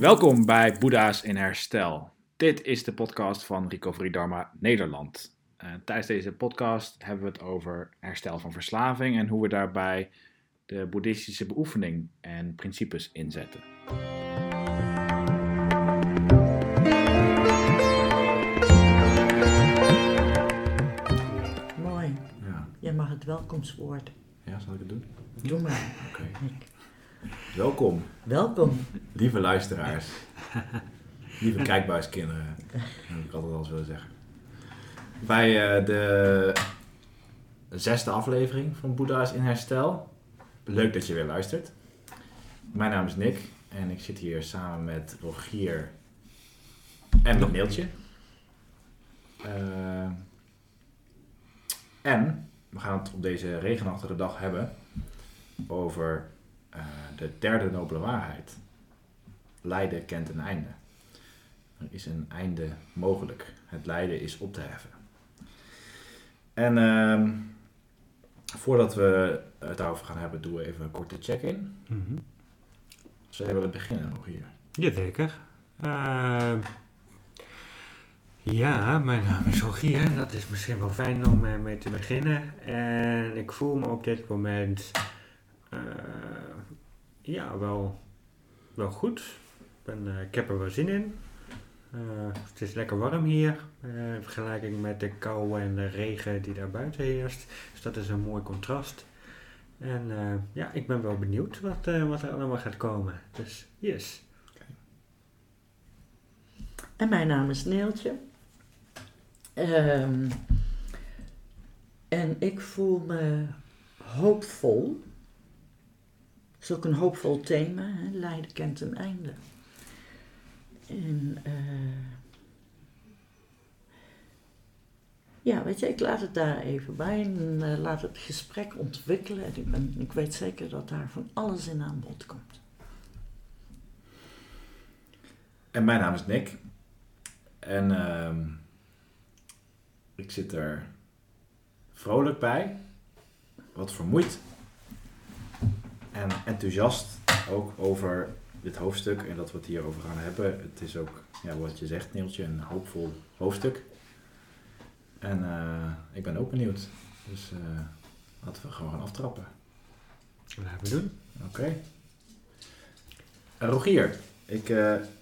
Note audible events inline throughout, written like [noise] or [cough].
Welkom bij Boeddha's in Herstel. Dit is de podcast van Recovery Dharma Nederland. Uh, tijdens deze podcast hebben we het over herstel van verslaving en hoe we daarbij de boeddhistische beoefening en principes inzetten. Mooi. Ja, Jij mag het welkomstwoord. ja zal ik het doen? Doe maar. Oké. Welkom, Welkom. lieve luisteraars. [laughs] lieve kijkbuiskinderen. Dat heb ik altijd al eens willen zeggen. Bij eh, de zesde aflevering van Boeddha's in Herstel. Leuk dat je weer luistert. Mijn naam is Nick en ik zit hier samen met Rogier en met Neeltje. Eh, en we gaan het op deze regenachtige dag hebben over eh, de derde nobele waarheid. Lijden kent een einde. Er is een einde mogelijk. Het lijden is op te heffen. En ehm, voordat we het daarover gaan hebben, doen we even een korte check-in. Mhm. Zullen we willen beginnen nog hier? Jazeker. Eh, ja, mijn naam is Rogier. Dat is misschien wel fijn om eh, mee te beginnen. En ik voel me op dit moment eh, ja, wel, wel goed. Ik, ben, eh, ik heb er wel zin in. Eh, het is lekker warm hier eh, in vergelijking met de kou en de regen die daar buiten heerst. Dus dat is een mooi contrast. En ja, ik ben wel benieuwd wat, wat er allemaal gaat komen. Dus yes. En mijn naam is Neeltje. Ehm, en ik voel me hoopvol. Is ook een hoopvol thema. Hè? Lijden kent een einde. En eh, ja, weet je, ik laat het daar even bij en eh, laat het gesprek ontwikkelen. En ik weet zeker dat daar van alles in aan bod komt. En mijn naam is Nick. En ehm, ik zit er vrolijk bij, wat vermoeid en enthousiast ook over dit hoofdstuk en dat we het hierover gaan hebben. Het is ook, ja, wat je zegt Neeltje, een hoopvol hoofdstuk. En eh, ik ben ook benieuwd. Dus eh, laten we gewoon gaan aftrappen. Laten we doen. Oké. Eh, Rogier, ik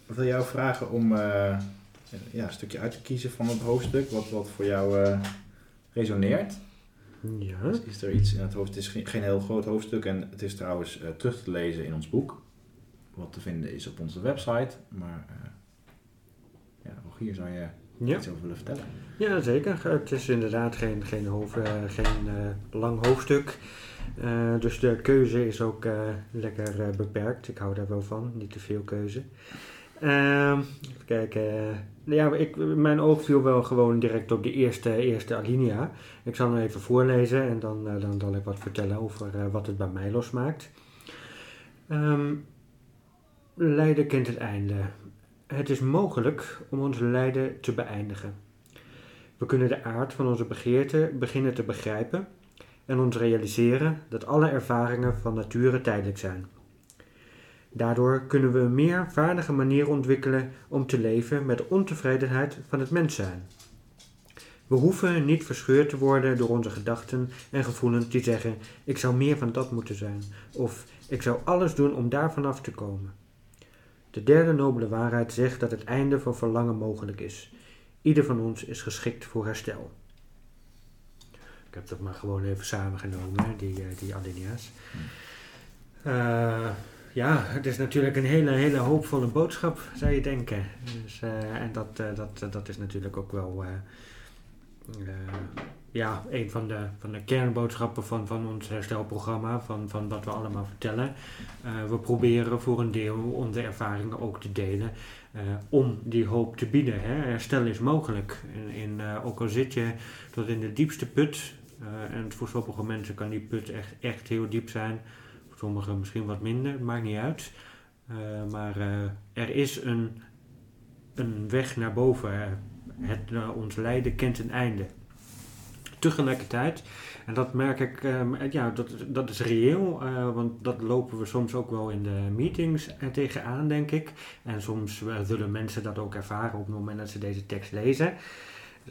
wil jou vragen om ja, een stukje uit te kiezen van het hoofdstuk, wat, wat voor jou resoneert. Ja. Is, is er iets in het hoofdstuk? Het is geen, geen heel groot hoofdstuk en het is trouwens eh, terug te lezen in ons boek. Wat te vinden is op onze website. Maar eh, ja, Rogier, zou je Ja. iets over willen vertellen? ja, zeker. Het is inderdaad geen, geen, hoofd, eh, geen lang hoofdstuk. Dus de keuze is ook lekker beperkt. Ik hou daar wel van, niet te veel keuze. Ehm, even kijken. ja, ik, mijn oog viel wel gewoon direct op de eerste, eerste alinea. Ik zal hem even voorlezen en dan, eh, dan zal ik wat vertellen over eh, wat het bij mij losmaakt. Ehm, lijden kent het einde. Het is mogelijk om ons lijden te beëindigen. We kunnen de aard van onze begeerte beginnen te begrijpen en ons realiseren dat alle ervaringen van nature tijdelijk zijn. Daardoor kunnen we een meer vaardige manier ontwikkelen om te leven met de ontevredenheid van het mens zijn. We hoeven niet verscheurd te worden door onze gedachten en gevoelens die zeggen: ik zou meer van dat moeten zijn, of ik zou alles doen om daarvan af te komen. De derde nobele waarheid zegt dat het einde van verlangen mogelijk is. Ieder van ons is geschikt voor herstel. Ik heb dat maar gewoon even samengenomen, die, eh, die alinea's. Eh, ja, het is natuurlijk een hele, hele hoopvolle boodschap, zou je denken. Dus, eh, en dat, eh, dat, dat is natuurlijk ook wel eh, ja, een van de, van de kernboodschappen van, van ons herstelprogramma, van, van wat we allemaal vertellen. We proberen voor een deel onze ervaringen ook te delen om die hoop te bieden. Hè. Herstel is mogelijk. In, ook al zit je tot in de diepste put, en voor sommige mensen kan die put echt, echt heel diep zijn, sommigen misschien wat minder, het maakt niet uit. Eh, maar eh, er is een, een weg naar boven. Het, eh, ons lijden kent een einde. tegelijkertijd. En dat merk ik, ehm, ja, dat, dat is reëel, want dat lopen we soms ook wel in de meetings tegenaan, denk ik. En soms zullen mensen dat ook ervaren op het moment dat ze deze tekst lezen.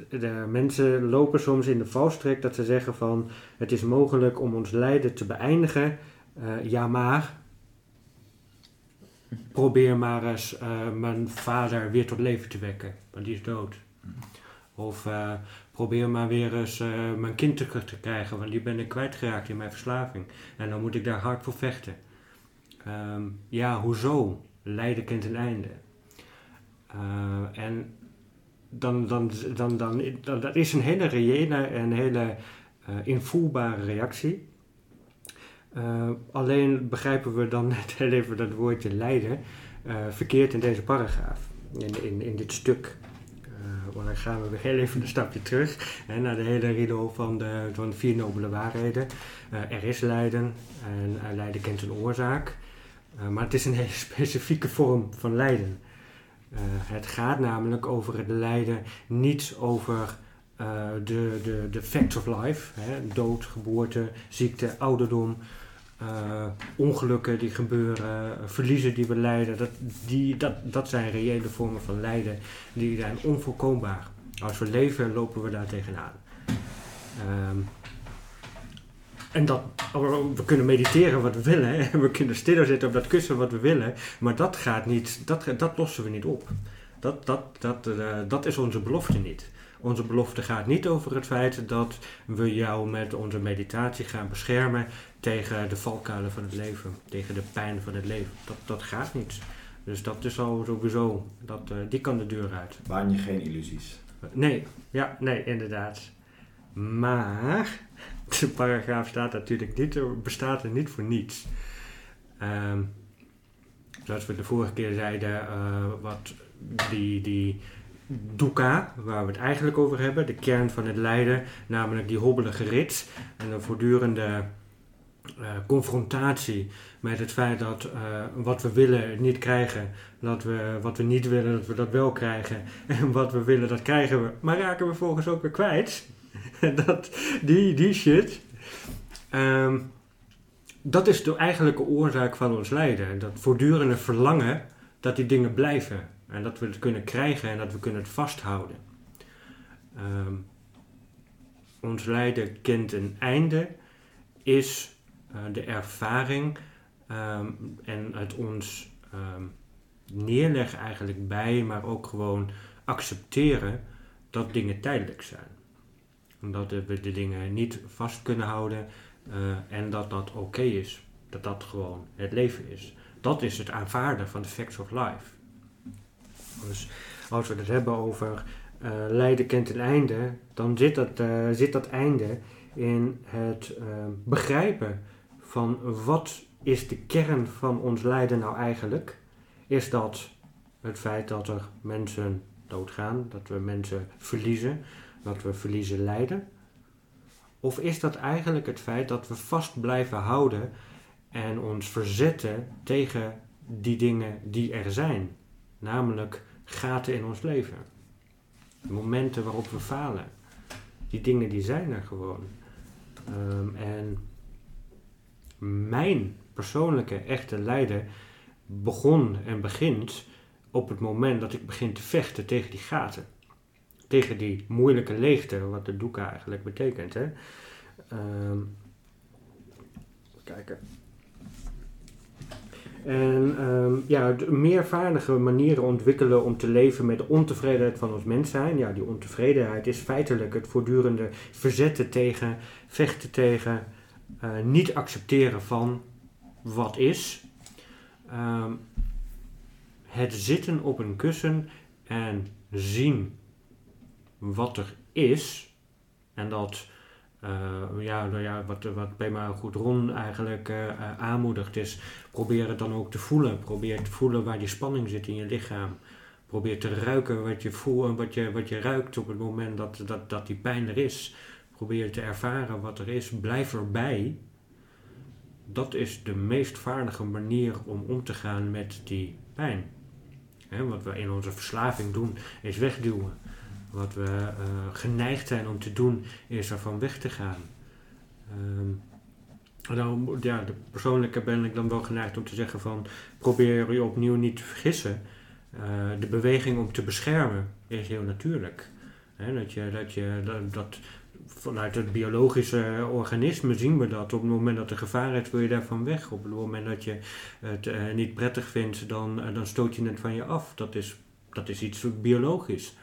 De mensen lopen soms in de valstrik dat ze zeggen van het is mogelijk om ons lijden te beëindigen. Eh, ja, maar probeer maar eens eh, mijn vader weer tot leven te wekken, want die is dood. Of eh, probeer maar weer eens mijn kind terug te krijgen, want die ben ik kwijtgeraakt in mijn verslaving. En dan moet ik daar hard voor vechten. Ehm, ja, hoezo? Lijden kent een einde. En dan, dan, dan, dan, dat is een hele reële en hele invoelbare reactie. Eh, alleen begrijpen we dan [laughs] net even dat woordje lijden eh, verkeerd in deze paragraaf, in, in, in dit stuk. Eh, maar dan gaan we weer heel even een stapje terug hè, naar de hele riedel van de, van de vier nobele waarheden. Eh, er is lijden en eh, lijden kent een oorzaak. Eh, maar het is een hele [laughs] specifieke vorm van lijden. Eh, het gaat namelijk over het lijden niet over eh, de, de, de facts of life, hè, dood, geboorte, ziekte, ouderdom, eh, ongelukken die gebeuren, eh, verliezen die we lijden. Dat, die, dat, dat zijn reële vormen van lijden, die zijn onvoorkombaar. Als we leven, lopen we daar tegenaan. Ehm, en dat, we kunnen mediteren wat we willen, hè. [laughs] we kunnen stilzitten op dat kussen wat we willen, maar dat gaat niet, dat, dat lossen we niet op. Dat, dat, dat, eh, dat is onze belofte niet. Onze belofte gaat niet over het feit dat we jou met onze meditatie gaan beschermen tegen de valkuilen van het leven, tegen de pijn van het leven. Dat, dat gaat niet. Dus dat is al sowieso, dat, eh, die kan de deur uit. Baan je geen illusies. Nee, ja, nee, inderdaad. Maar [laughs] de paragraaf staat natuurlijk niet, er bestaat er niet voor niets. Ehm, zoals we de vorige keer zeiden, eh, wat die, die dukkha, waar we het eigenlijk over hebben, de kern van het lijden, namelijk die hobbelige rit en een voortdurende eh, confrontatie met het feit dat eh, wat we willen niet krijgen, dat we wat we niet willen, dat we dat wel krijgen, [laughs] en wat we willen, dat krijgen we, maar raken we volgens ook weer kwijt. [laughs] dat, die, die shit. Ehm, dat is de eigenlijke oorzaak van ons lijden. Dat voortdurende verlangen dat die dingen blijven. En dat we het kunnen krijgen en dat we kunnen het vasthouden. Ehm, ons lijden kent een einde, is eh, de ervaring ehm, en het ons ehm, neerleggen eigenlijk bij, maar ook gewoon accepteren dat dingen tijdelijk zijn. Omdat we de dingen niet vast kunnen houden eh, en dat dat oké is. Dat dat gewoon het leven is. Dat is het aanvaarden van de facts of life. Dus als we het hebben over eh, lijden kent een einde, dan zit dat, eh, zit dat einde in het eh, begrijpen van wat is de kern van ons lijden nou eigenlijk? Is dat het feit dat er mensen doodgaan, dat we mensen verliezen, dat we verliezen lijden? Of is dat eigenlijk het feit dat we vast blijven houden en ons verzetten tegen die dingen die er zijn? Namelijk gaten in ons leven. De momenten waarop we falen. Die dingen die zijn er gewoon. Ehm, en mijn persoonlijke echte lijden begon en begint op het moment dat ik begin te vechten tegen die gaten. Tegen die moeilijke leegte, wat de dukkha eigenlijk betekent. Hè? Ehm, kijken. En ehm, ja, meervaardige manieren ontwikkelen om te leven met de ontevredenheid van ons mens zijn. Ja, die ontevredenheid is feitelijk het voortdurende verzetten tegen, vechten tegen, eh, niet accepteren van wat is. Ehm, het zitten op een kussen en zien wat er is. En dat, eh, ja, nou ja, wat, wat bij mij goed Ron eigenlijk eh, aanmoedigt is, probeer het dan ook te voelen. Probeer te voelen waar die spanning zit in je lichaam. Probeer te ruiken wat je voelt wat je, wat je ruikt op het moment dat, dat, dat die pijn er is. Probeer te ervaren wat er is. Blijf erbij. Dat is de meest vaardige manier om om te gaan met die pijn. Wat we in onze verslaving doen, is wegduwen. Wat we eh, geneigd zijn om te doen, is ervan weg te gaan. Ehm, dan, ja, de persoonlijke ben ik dan wel geneigd om te zeggen van probeer je opnieuw niet te vergissen. Eh, de beweging om te beschermen is heel natuurlijk. Dat, je, dat, je, dat, vanuit het biologische organisme zien we dat. Op het moment dat er gevaar is, wil je daarvan weg. Op het moment dat je het eh, niet prettig vindt, dan, eh, dan stoot je het van je af. Dat is, dat is iets biologisch.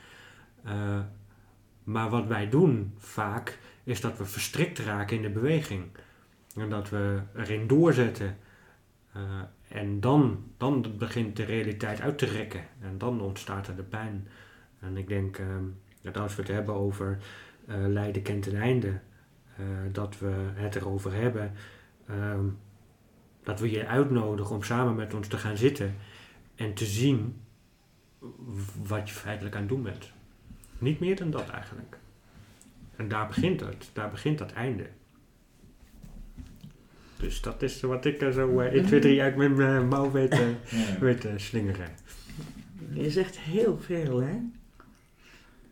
Maar wat wij doen vaak, is dat we verstrikt raken in de beweging. En dat we erin doorzetten. Uh, en dan, dan begint de realiteit uit te rekken. En dan ontstaat er de pijn. En ik denk uh, dat als we het hebben over uh, lijden kent een einde, uh, dat we het erover hebben, um, dat we je uitnodigen om samen met ons te gaan zitten en te zien wat je feitelijk aan het doen bent. Niet meer dan dat eigenlijk. En daar begint het, daar begint dat einde. Dus dat is wat ik er zo uh, 1, 2, 3 uit mijn uh, mouw weet, uh, ja. weet slingeren. Je zegt heel veel, hè?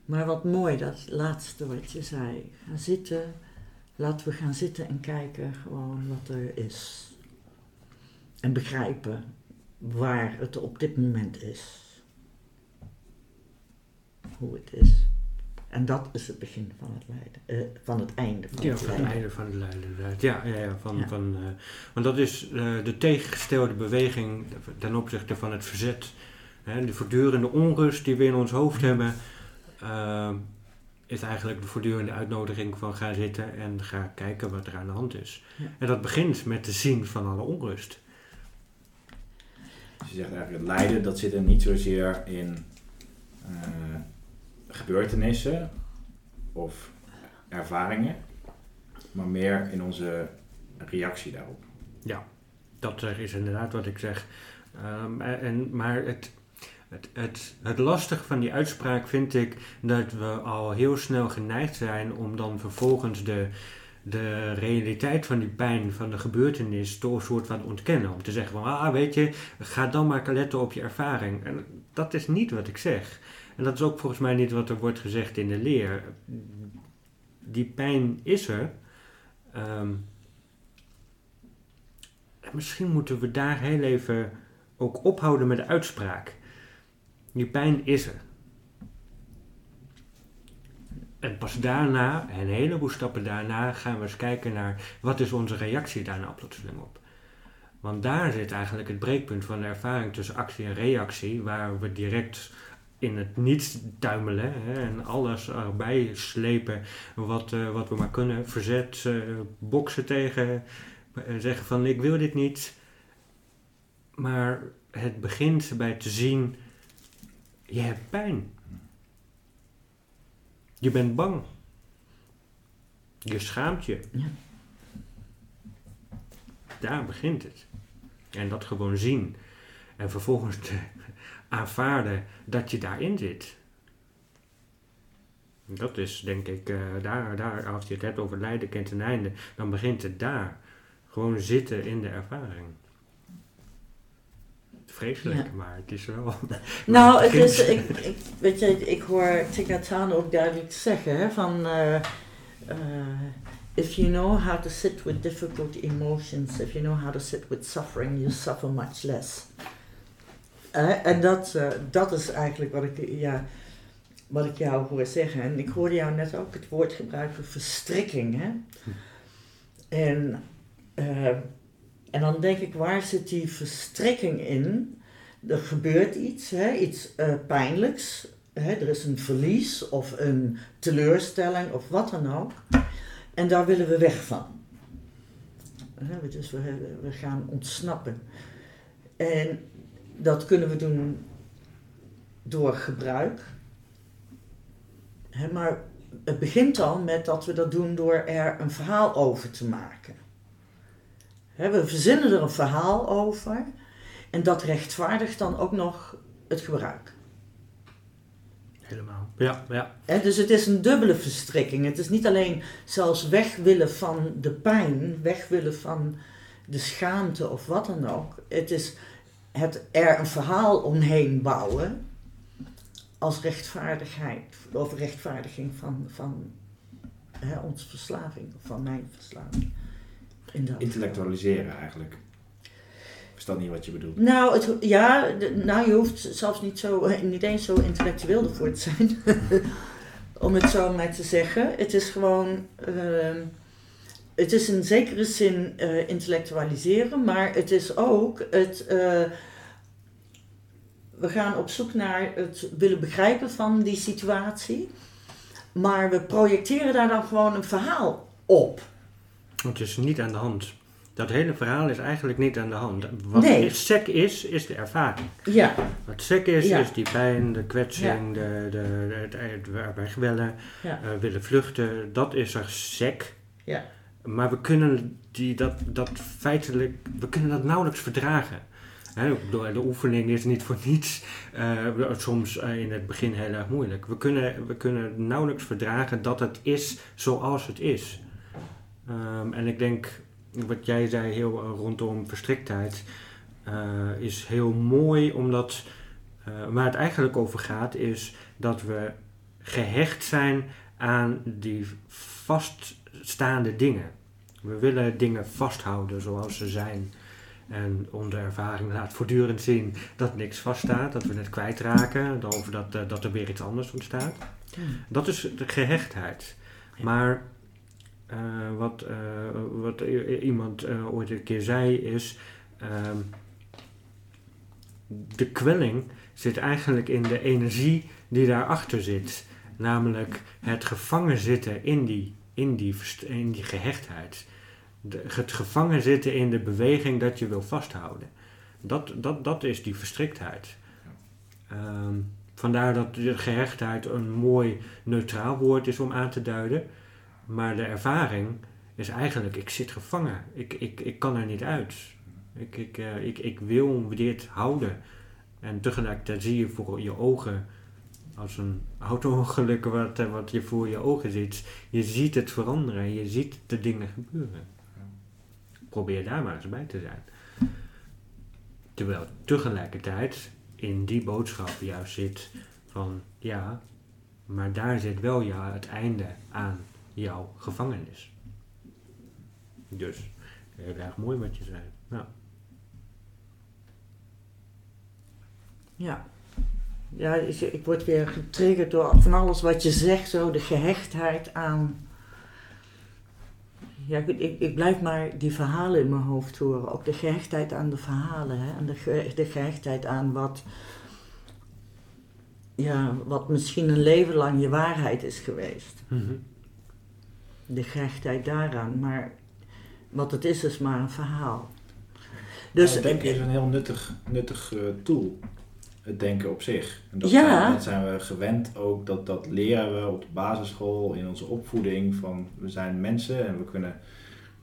Maar wat mooi, dat laatste wat je zei. Gaan zitten, laten we gaan zitten en kijken gewoon wat er is. En begrijpen waar het op dit moment is. Hoe het is. En dat is het begin van het lijden, uh, van het einde van ja, het van lijden. het einde van het lijden, inderdaad. Ja, ja, ja, van, Ja. Van, uh, want dat is uh, de tegengestelde beweging ten opzichte van het verzet. Hè, de voortdurende onrust die we in ons hoofd hebben, uh, is eigenlijk de voortdurende uitnodiging van ga zitten en ga kijken wat er aan de hand is. Ja. En dat begint met de zien van alle onrust. Dus je zegt eigenlijk het lijden, dat zit er niet zozeer in uh, gebeurtenissen of ervaringen, maar meer in onze reactie daarop. Ja, dat is inderdaad wat ik zeg. Um, en, maar het, het, het, het lastige van die uitspraak vind ik dat we al heel snel geneigd zijn om dan vervolgens de, de realiteit van die pijn, van de gebeurtenis, toch een soort van ontkennen. Om te zeggen van, ah weet je, ga dan maar letten op je ervaring. En dat is niet wat ik zeg. En dat is ook volgens mij niet wat er wordt gezegd in de leer. Die pijn is er. Um, misschien moeten we daar heel even ook ophouden met de uitspraak. Die pijn is er. En pas daarna, een heleboel stappen daarna, gaan we eens kijken naar wat is onze reactie daar nou plotseling op. Want daar zit eigenlijk het breekpunt van de ervaring tussen actie en reactie, waar we direct in het niets tuimelen hè, en alles erbij slepen wat, uh, wat we maar kunnen. Verzet, uh, boksen tegen, uh, zeggen van ik wil dit niet. Maar het begint bij te zien, je hebt pijn. Je bent bang. Je schaamt je. Ja. Daar begint het. En dat gewoon zien. En vervolgens te aanvaarden dat je daarin zit. Dat is denk ik, uh, daar, daar, als je het hebt over lijden kent een einde, dan begint het daar. Gewoon zitten in de ervaring. Vreselijk, ja. maar het is wel. [laughs] Nou, het is, ik, ik, weet je, ik hoor Tigatan ook duidelijk zeggen hè, van. Uh, uh, if you know how to sit with difficult emotions, if you know how to sit with suffering, you suffer much less. En dat, uh, dat is eigenlijk wat ik, ja, wat ik jou hoor zeggen. En ik hoorde jou net ook het woord gebruiken verstrikking. Hè? En, uh, en dan denk ik, waar zit die verstrikking in? Er gebeurt iets, hè? iets pijnlijks. Hè? Er is een verlies of een teleurstelling of wat dan ook. En daar willen we weg van. Dus we, we gaan ontsnappen. En dat kunnen we doen door gebruik. He, maar het begint al met dat we dat doen door er een verhaal over te maken. We verzinnen er een verhaal over en dat rechtvaardigt dan ook nog het gebruik. Helemaal. Ja, ja. Dus het is een dubbele verstrikking. Het is niet alleen zelfs weg willen van de pijn, weg willen van de schaamte of wat dan ook. Het is het er een verhaal omheen bouwen als rechtvaardigheid of rechtvaardiging van, van hè, onze verslaving, of van mijn verslaving. Intellectualiseren eigenlijk. Is dat niet wat je bedoelt? Nou, het, ja, nou, je hoeft zelfs niet, zo, eh, niet eens zo intellectueel ervoor te zijn. [laughs] Om het zo maar te zeggen. Het is gewoon. ehm, het is in zekere zin eh, intellectualiseren, maar het is ook het. eh, we gaan op zoek naar het willen begrijpen van die situatie. Maar we projecteren daar dan gewoon een verhaal op. Het is niet aan de hand. Dat hele verhaal is eigenlijk niet aan de hand. Wat Nee. sec is, is de ervaring. Ja, Wat sec is, Ja. is die pijn, de kwetsing, de, de, het, het wegwillen, ja, eh, willen vluchten. Dat is er sec. ja. Maar we kunnen die, dat, dat feitelijk, we kunnen dat nauwelijks verdragen. Ik bedoel, de oefening is niet voor niets eh, soms eh, in het begin heel erg moeilijk. We kunnen, we kunnen nauwelijks verdragen dat het is zoals het is. Ehm, en ik denk, wat jij zei heel eh, rondom verstriktheid, is heel mooi omdat waar het eigenlijk over gaat is dat we gehecht zijn aan die vaststaande dingen. We willen dingen vasthouden zoals ze zijn. En onze ervaring laat voortdurend zien dat niks vaststaat, dat we het kwijtraken, of dat, eh, dat er weer iets anders ontstaat. Dat is de gehechtheid. Maar eh, wat, eh, wat iemand ooit een keer zei is, ehm, de kwelling zit eigenlijk in de energie die daarachter zit. Namelijk het gevangen zitten in die, in die, verst- in die gehechtheid. De, het gevangen zitten in de beweging dat je wil vasthouden. Dat, dat, dat is die verstriktheid. Ehm, vandaar dat de gehechtheid een mooi neutraal woord is om aan te duiden. Maar de ervaring is eigenlijk, ik zit gevangen. Ik, ik, ik kan er niet uit. Ik, ik, eh, ik, ik wil dit houden. En tegelijkertijd zie je voor je ogen, als een auto-ongeluk wat, eh, wat je voor je ogen ziet, je ziet het veranderen, je ziet de dingen gebeuren. Probeer daar maar eens bij te zijn. Terwijl tegelijkertijd in die boodschap juist zit van ja, maar daar zit wel ja, het einde aan jouw gevangenis. Dus, heel erg mooi wat je zei. Nou, Ja. Ja, ik, ik word weer getriggerd door van alles wat je zegt, zo de gehechtheid aan. Ja, ik, ik, ik blijf maar die verhalen in mijn hoofd horen. Ook de gehechtheid aan de verhalen. Hè? En de, ge- de gehechtheid aan wat, ja, wat misschien een leven lang je waarheid is geweest. mhm. De gehechtheid daaraan. Maar wat het is, is maar een verhaal. Dus het denken is een heel nuttig, nuttig eh, tool. Het denken op zich. En dat, Ja. zijn, dat zijn we gewend ook. Dat, dat leren we op de basisschool, in onze opvoeding. Van we zijn mensen en we kunnen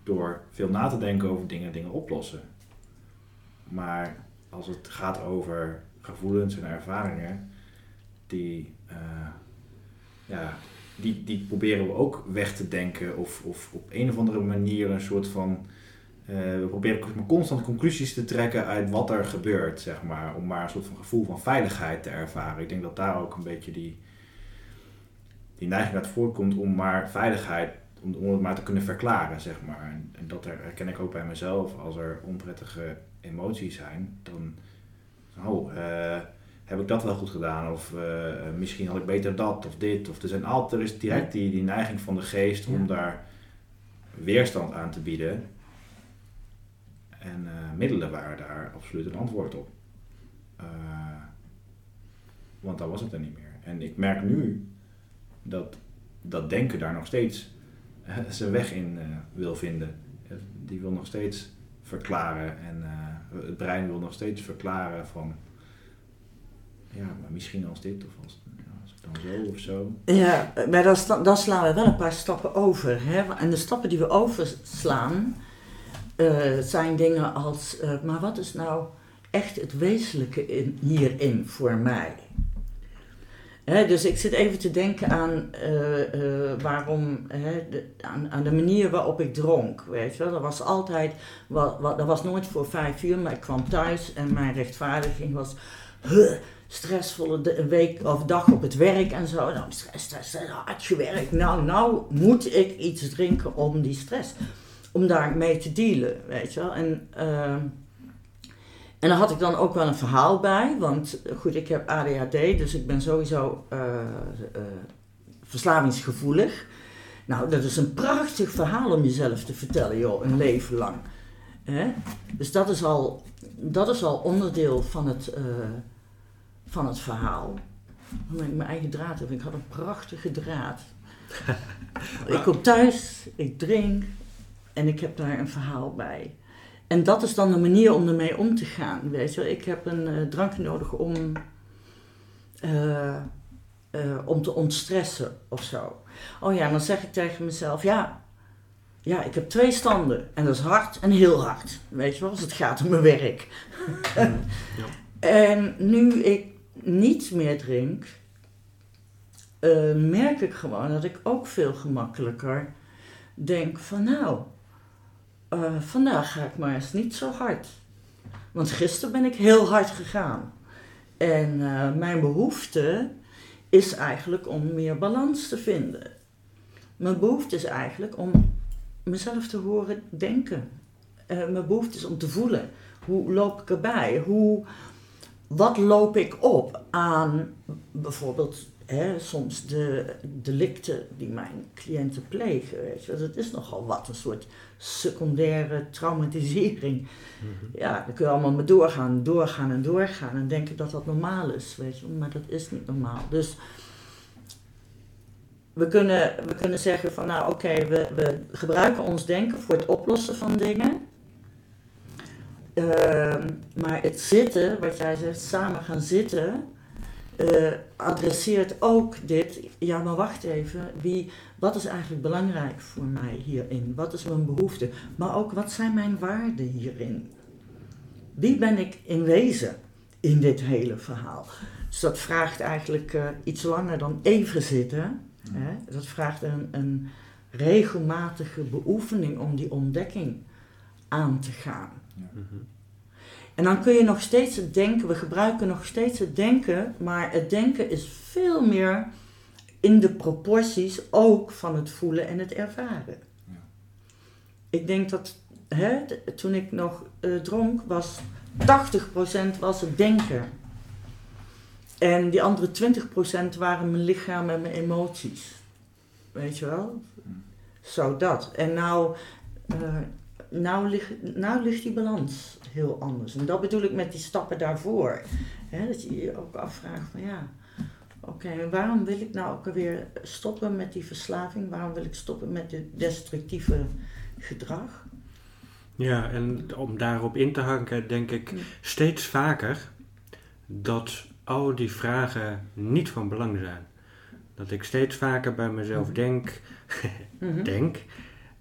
door veel na te denken over dingen, dingen oplossen. Maar als het gaat over gevoelens en ervaringen, die, eh, ja, die, die proberen we ook weg te denken. Of, of op een of andere manier een soort van we proberen constant conclusies te trekken uit wat er gebeurt, zeg maar. Om maar een soort van gevoel van veiligheid te ervaren. Ik denk dat daar ook een beetje die, die neiging uit voortkomt om maar veiligheid, om, om het maar te kunnen verklaren, zeg maar. En, en dat er- herken ik ook bij mezelf. Als er onprettige emoties zijn, dan... Oh, eh, heb ik dat wel goed gedaan? Of eh, misschien had ik beter dat of dit. Of er, zijn altijd, er is direct die, die neiging van de geest om daar weerstand aan te bieden. En eh, middelen waren daar absoluut een antwoord op. Eh, want dan was het er niet meer. En ik merk nu dat dat denken daar nog steeds eh, [laughs] zijn weg in wil vinden. Die wil nog steeds verklaren en het brein wil nog steeds verklaren van ja, maar misschien als dit of als, als het dan zo of zo. Ja, maar dan, dan slaan we wel een paar stappen over. Hè? En de stappen die we overslaan zijn dingen als, eh, maar wat is nou echt het wezenlijke in, hierin voor mij? Dus ik zit even te denken aan eh, eh, waarom, de, aan, aan de manier waarop ik dronk. Weet je wel, dat was altijd, wat, dat was nooit voor vijf uur, maar ik kwam thuis en mijn rechtvaardiging was, "Huh, stressvolle week of dag op het werk en zo. Nou, stress, stress, stress, hard gewerkt. Nou, nou moet ik iets drinken om die stress, om daar mee te dealen, weet je wel. En, ehm, en daar had ik dan ook wel een verhaal bij, want eh, goed, ik heb ADHD, dus ik ben sowieso eh, eh, verslavingsgevoelig. Nou, dat is een prachtig verhaal om jezelf te vertellen, joh, een leven lang. Hè? Dus dat is, al, dat is al onderdeel van het, eh, van het verhaal. Ik mijn eigen draad heb. Ik had een prachtige draad. [laughs] ik kom thuis, ik drink en ik heb daar een verhaal bij. En dat is dan de manier om ermee om te gaan. Weet je, ik heb een eh, drank nodig om, eh, eh, om te ontstressen of zo. Oh ja, dan zeg ik tegen mezelf: ja, ja, ik heb twee standen. En dat is hard en heel hard. Weet je wel, als het gaat om mijn werk. [laughs] En nu ik niet meer drink, merk ik gewoon dat ik ook veel gemakkelijker denk van nou, eh, vandaag ga ik maar eens niet zo hard. Want gisteren ben ik heel hard gegaan. En eh, mijn behoefte is eigenlijk om meer balans te vinden. Mijn behoefte is eigenlijk om mezelf te horen denken. Eh, mijn behoefte is om te voelen. Hoe loop ik erbij? Hoe, wat loop ik op aan bijvoorbeeld hè, soms de delicten die mijn cliënten plegen? Weet je? Dat is nogal wat, een soort secundaire traumatisering. Ja, dan kun je allemaal maar doorgaan, doorgaan en doorgaan en denken dat dat normaal is, weet je, maar dat is niet normaal. Dus we kunnen, we kunnen zeggen van nou oké, we, we gebruiken ons denken voor het oplossen van dingen. Ehm, maar het zitten, wat jij zegt, samen gaan zitten, eh, adresseert ook dit. Ja, maar wacht even. Wie, wat is eigenlijk belangrijk voor mij hierin? Wat is mijn behoefte? Maar ook wat zijn mijn waarden hierin? Wie ben ik in wezen in dit hele verhaal? Dus dat vraagt eigenlijk eh, iets langer dan even zitten. Hè? Dat vraagt een, een regelmatige beoefening om die ontdekking aan te gaan. En dan kun je nog steeds het denken, we gebruiken nog steeds het denken, maar het denken is veel meer in de proporties ook van het voelen en het ervaren. Ja. Ik denk dat hè, toen ik nog eh, dronk, was 80% was het denken. En die andere 20% waren mijn lichaam en mijn emoties. Weet je wel? Zo dat. En nou, eh, nou, ligt, nou ligt die balans heel anders. En dat bedoel ik met die stappen daarvoor. Dat je je ook afvraagt van ja, oké, waarom wil ik nou ook alweer stoppen met die verslaving? Waarom wil ik stoppen met dit destructieve gedrag? Ja, en om daarop in te hanken, denk ik steeds vaker dat al die vragen niet van belang zijn. Dat ik steeds vaker bij mezelf Mhm. denk, Mhm. [laughs] denk,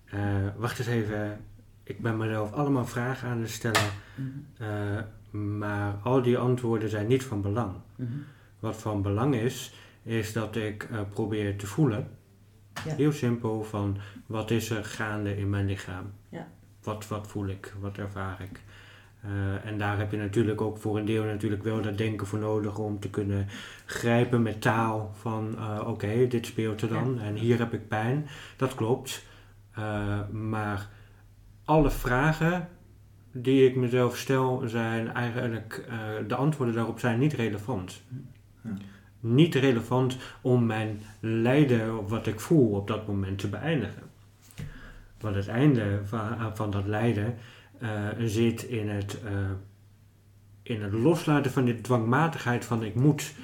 eh, wacht eens even, ik ben mezelf allemaal vragen aan het stellen, Mhm. eh, maar al die antwoorden zijn niet van belang. Mhm. Wat van belang is, is dat ik eh, probeer te voelen. Ja. Heel simpel van wat is er gaande in mijn lichaam? Ja. Wat, wat voel ik? Wat ervaar ik? Eh, en daar heb je natuurlijk ook voor een deel natuurlijk wel dat denken voor nodig om te kunnen grijpen met taal van oké, dit speelt er dan en hier heb ik pijn. Dat klopt. Maar alle vragen die ik mezelf stel zijn eigenlijk, eh, de antwoorden daarop zijn niet relevant. Ja. Niet relevant om mijn lijden of wat ik voel op dat moment te beëindigen. Want het einde van, van dat lijden eh, zit in het, eh, in het loslaten van die dwangmatigheid van ik moet.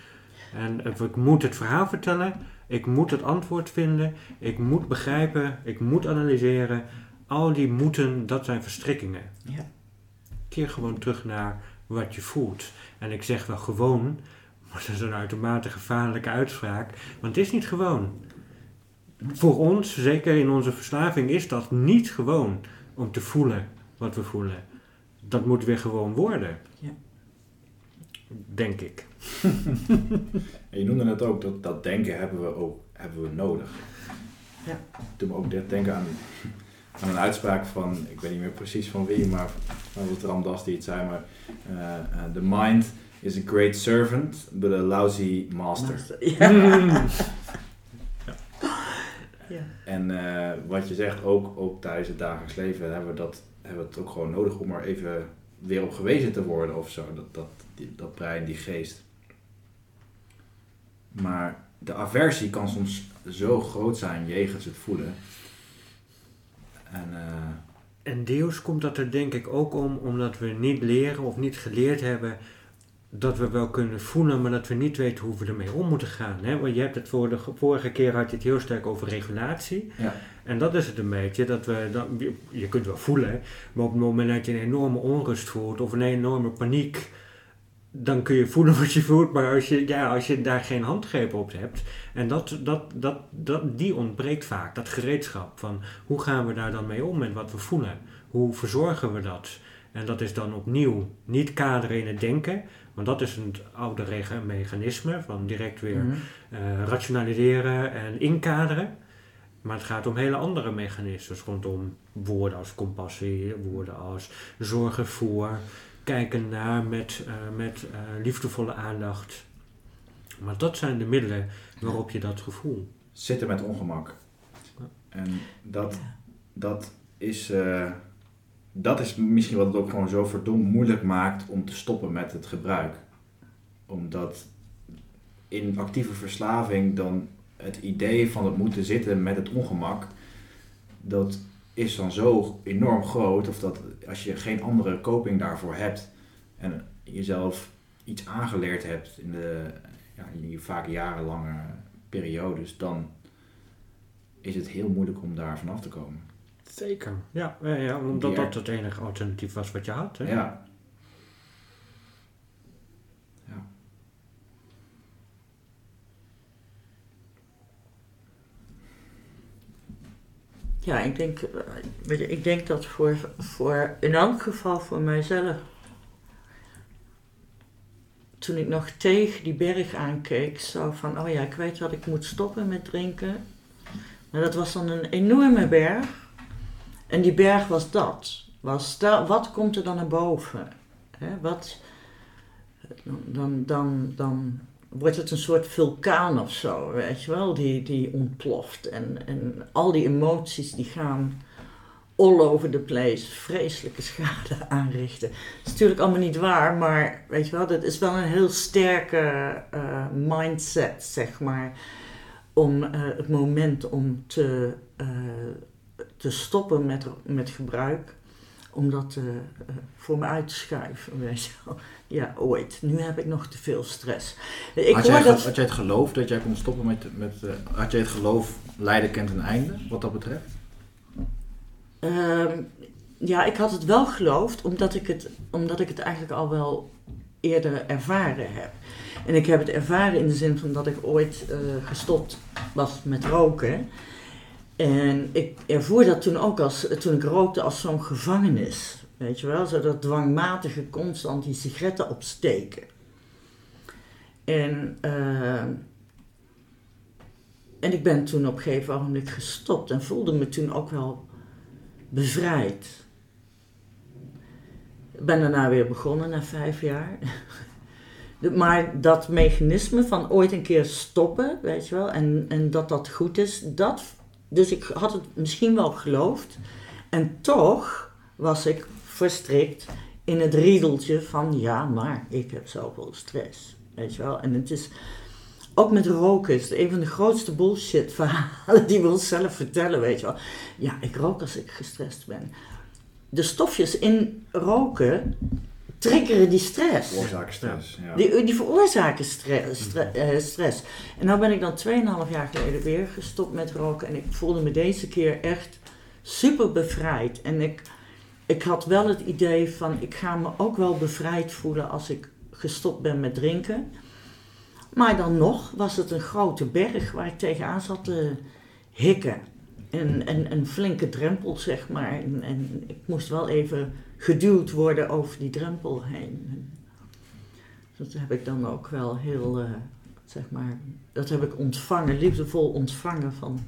En ik moet het verhaal vertellen, ik moet het antwoord vinden, ik moet begrijpen, ik moet analyseren. Al die moeten, dat zijn verstrikkingen. Ja. Keer gewoon terug naar wat je voelt. En ik zeg wel gewoon, maar dat is een uitermate gevaarlijke uitspraak, want het is niet gewoon. Voor ons, zeker in onze verslaving, is dat niet gewoon om te voelen wat we voelen. Dat moet weer gewoon worden. Ja. Denk ik. [laughs] En je noemde net ook, dat, dat denken hebben we ook hebben we nodig. Ja. Toen me ook net denken aan, aan een uitspraak van, ik weet niet meer precies van wie, maar van Ram Das die het zei, maar eh, eh, the mind is a great servant, but a lousy master. [laughs] Ja. ja. En eh, wat je zegt, ook, ook tijdens het dagelijks leven hebben we, dat, hebben we het ook gewoon nodig om er even weer op gewezen te worden of zo. Dat, dat, die, dat brein, die geest. Maar de aversie kan soms zo groot zijn jegens het voelen. En eh, En deels komt dat er denk ik ook om omdat we niet leren of niet geleerd hebben dat we wel kunnen voelen, maar dat we niet weten hoe we ermee om moeten gaan. Hè? Want je hebt het voor de vorige keer had je het heel sterk over regulatie. ja, En dat is het een beetje, dat we, dat, je kunt wel voelen, maar op het moment dat je een enorme onrust voelt of een enorme paniek, dan kun je voelen wat je voelt, maar als je, ja, als je daar geen handgreep op hebt, en dat, dat, dat, dat, die ontbreekt vaak, dat gereedschap van hoe gaan we daar dan mee om met wat we voelen? Hoe verzorgen we dat? En dat is dan opnieuw niet kaderen in het denken, want dat is een oude mechanisme van direct weer Mhm. eh, rationaliseren en inkaderen. Maar het gaat om hele andere mechanismes rondom woorden als compassie, woorden als zorgen voor, kijken naar met, eh, met eh, liefdevolle aandacht. Maar dat zijn de middelen waarop je dat gevoel. zitten met ongemak. En dat, dat, is, eh, dat is misschien wat het ook gewoon zo verdomd moeilijk maakt om te stoppen met het gebruik. Omdat in actieve verslaving dan het idee van het moeten zitten met het ongemak, dat is dan zo enorm groot. Of dat als je geen andere coping daarvoor hebt en jezelf iets aangeleerd hebt in de ja, in die vaak jarenlange periodes, dan is het heel moeilijk om daar vanaf te komen. Zeker. Ja, ja, ja omdat Die er- dat het enige alternatief was wat je had. Hè? Ja. Ja, ik denk, eh, weet je, ik denk dat voor, voor, in elk geval voor mijzelf, toen ik nog tegen die berg aankeek, zo van, oh ja, ik weet dat ik moet stoppen met drinken. Maar dat was dan een enorme berg. En die berg was dat. Was wat komt er dan naar boven? Hè, wat, dan, dan, dan wordt het een soort vulkaan of zo, weet je wel, die, die ontploft. En, en al die emoties die gaan all over the place, vreselijke schade [laughs] aanrichten. Dat is natuurlijk allemaal niet waar, maar weet je wel, dat is wel een heel sterke eh, mindset, zeg maar, om eh, het moment om te, eh, te stoppen met, met gebruik. Om dat eh, eh, voor me uit te schuiven, weet je wel. Ja, ooit. Nu heb ik nog te veel stress. Ik had, jij, dat... had jij het geloof dat jij kon stoppen met, met eh, had jij het geloof lijden kent een einde, wat dat betreft? Ehm, ja, ik had het wel geloofd, omdat ik het, omdat ik het eigenlijk al wel eerder ervaren heb. En ik heb het ervaren in de zin van dat ik ooit gestopt was met roken. En ik ervoer dat toen ook als, toen ik rookte als zo'n gevangenis. Weet je wel, zo dat dwangmatige constant die sigaretten opsteken. En, eh, en ik ben toen op een gegeven moment gestopt en voelde me toen ook wel bevrijd. Ik ben daarna weer begonnen na vijf jaar. [laughs] Maar dat mechanisme van ooit een keer stoppen, weet je wel, en, en dat dat goed is, dat. Dus ik had het misschien wel geloofd. En toch was ik verstrikt in het riedeltje van ja, maar ik heb zoveel stress. Weet je wel, en het is. Ook met roken is een van de grootste bullshit verhalen die we onszelf vertellen, weet je wel. Ja, ik rook als ik gestrest ben. De stofjes in roken triggeren die stress. Oorzakenstress. Ja. Die, die veroorzaken stre- stre- eh, stress. En nou ben ik dan 2,5 jaar geleden weer gestopt met roken. En ik voelde me deze keer echt super bevrijd. En ik, ik had wel het idee van, ik ga me ook wel bevrijd voelen als ik gestopt ben met drinken. Maar dan nog was het een grote berg waar ik tegenaan zat te hikken. En, en een flinke drempel, zeg maar. En, en ik moest wel even geduwd worden over die drempel heen. Dat heb ik dan ook wel heel, eh, zeg maar, dat heb ik ontvangen, liefdevol ontvangen van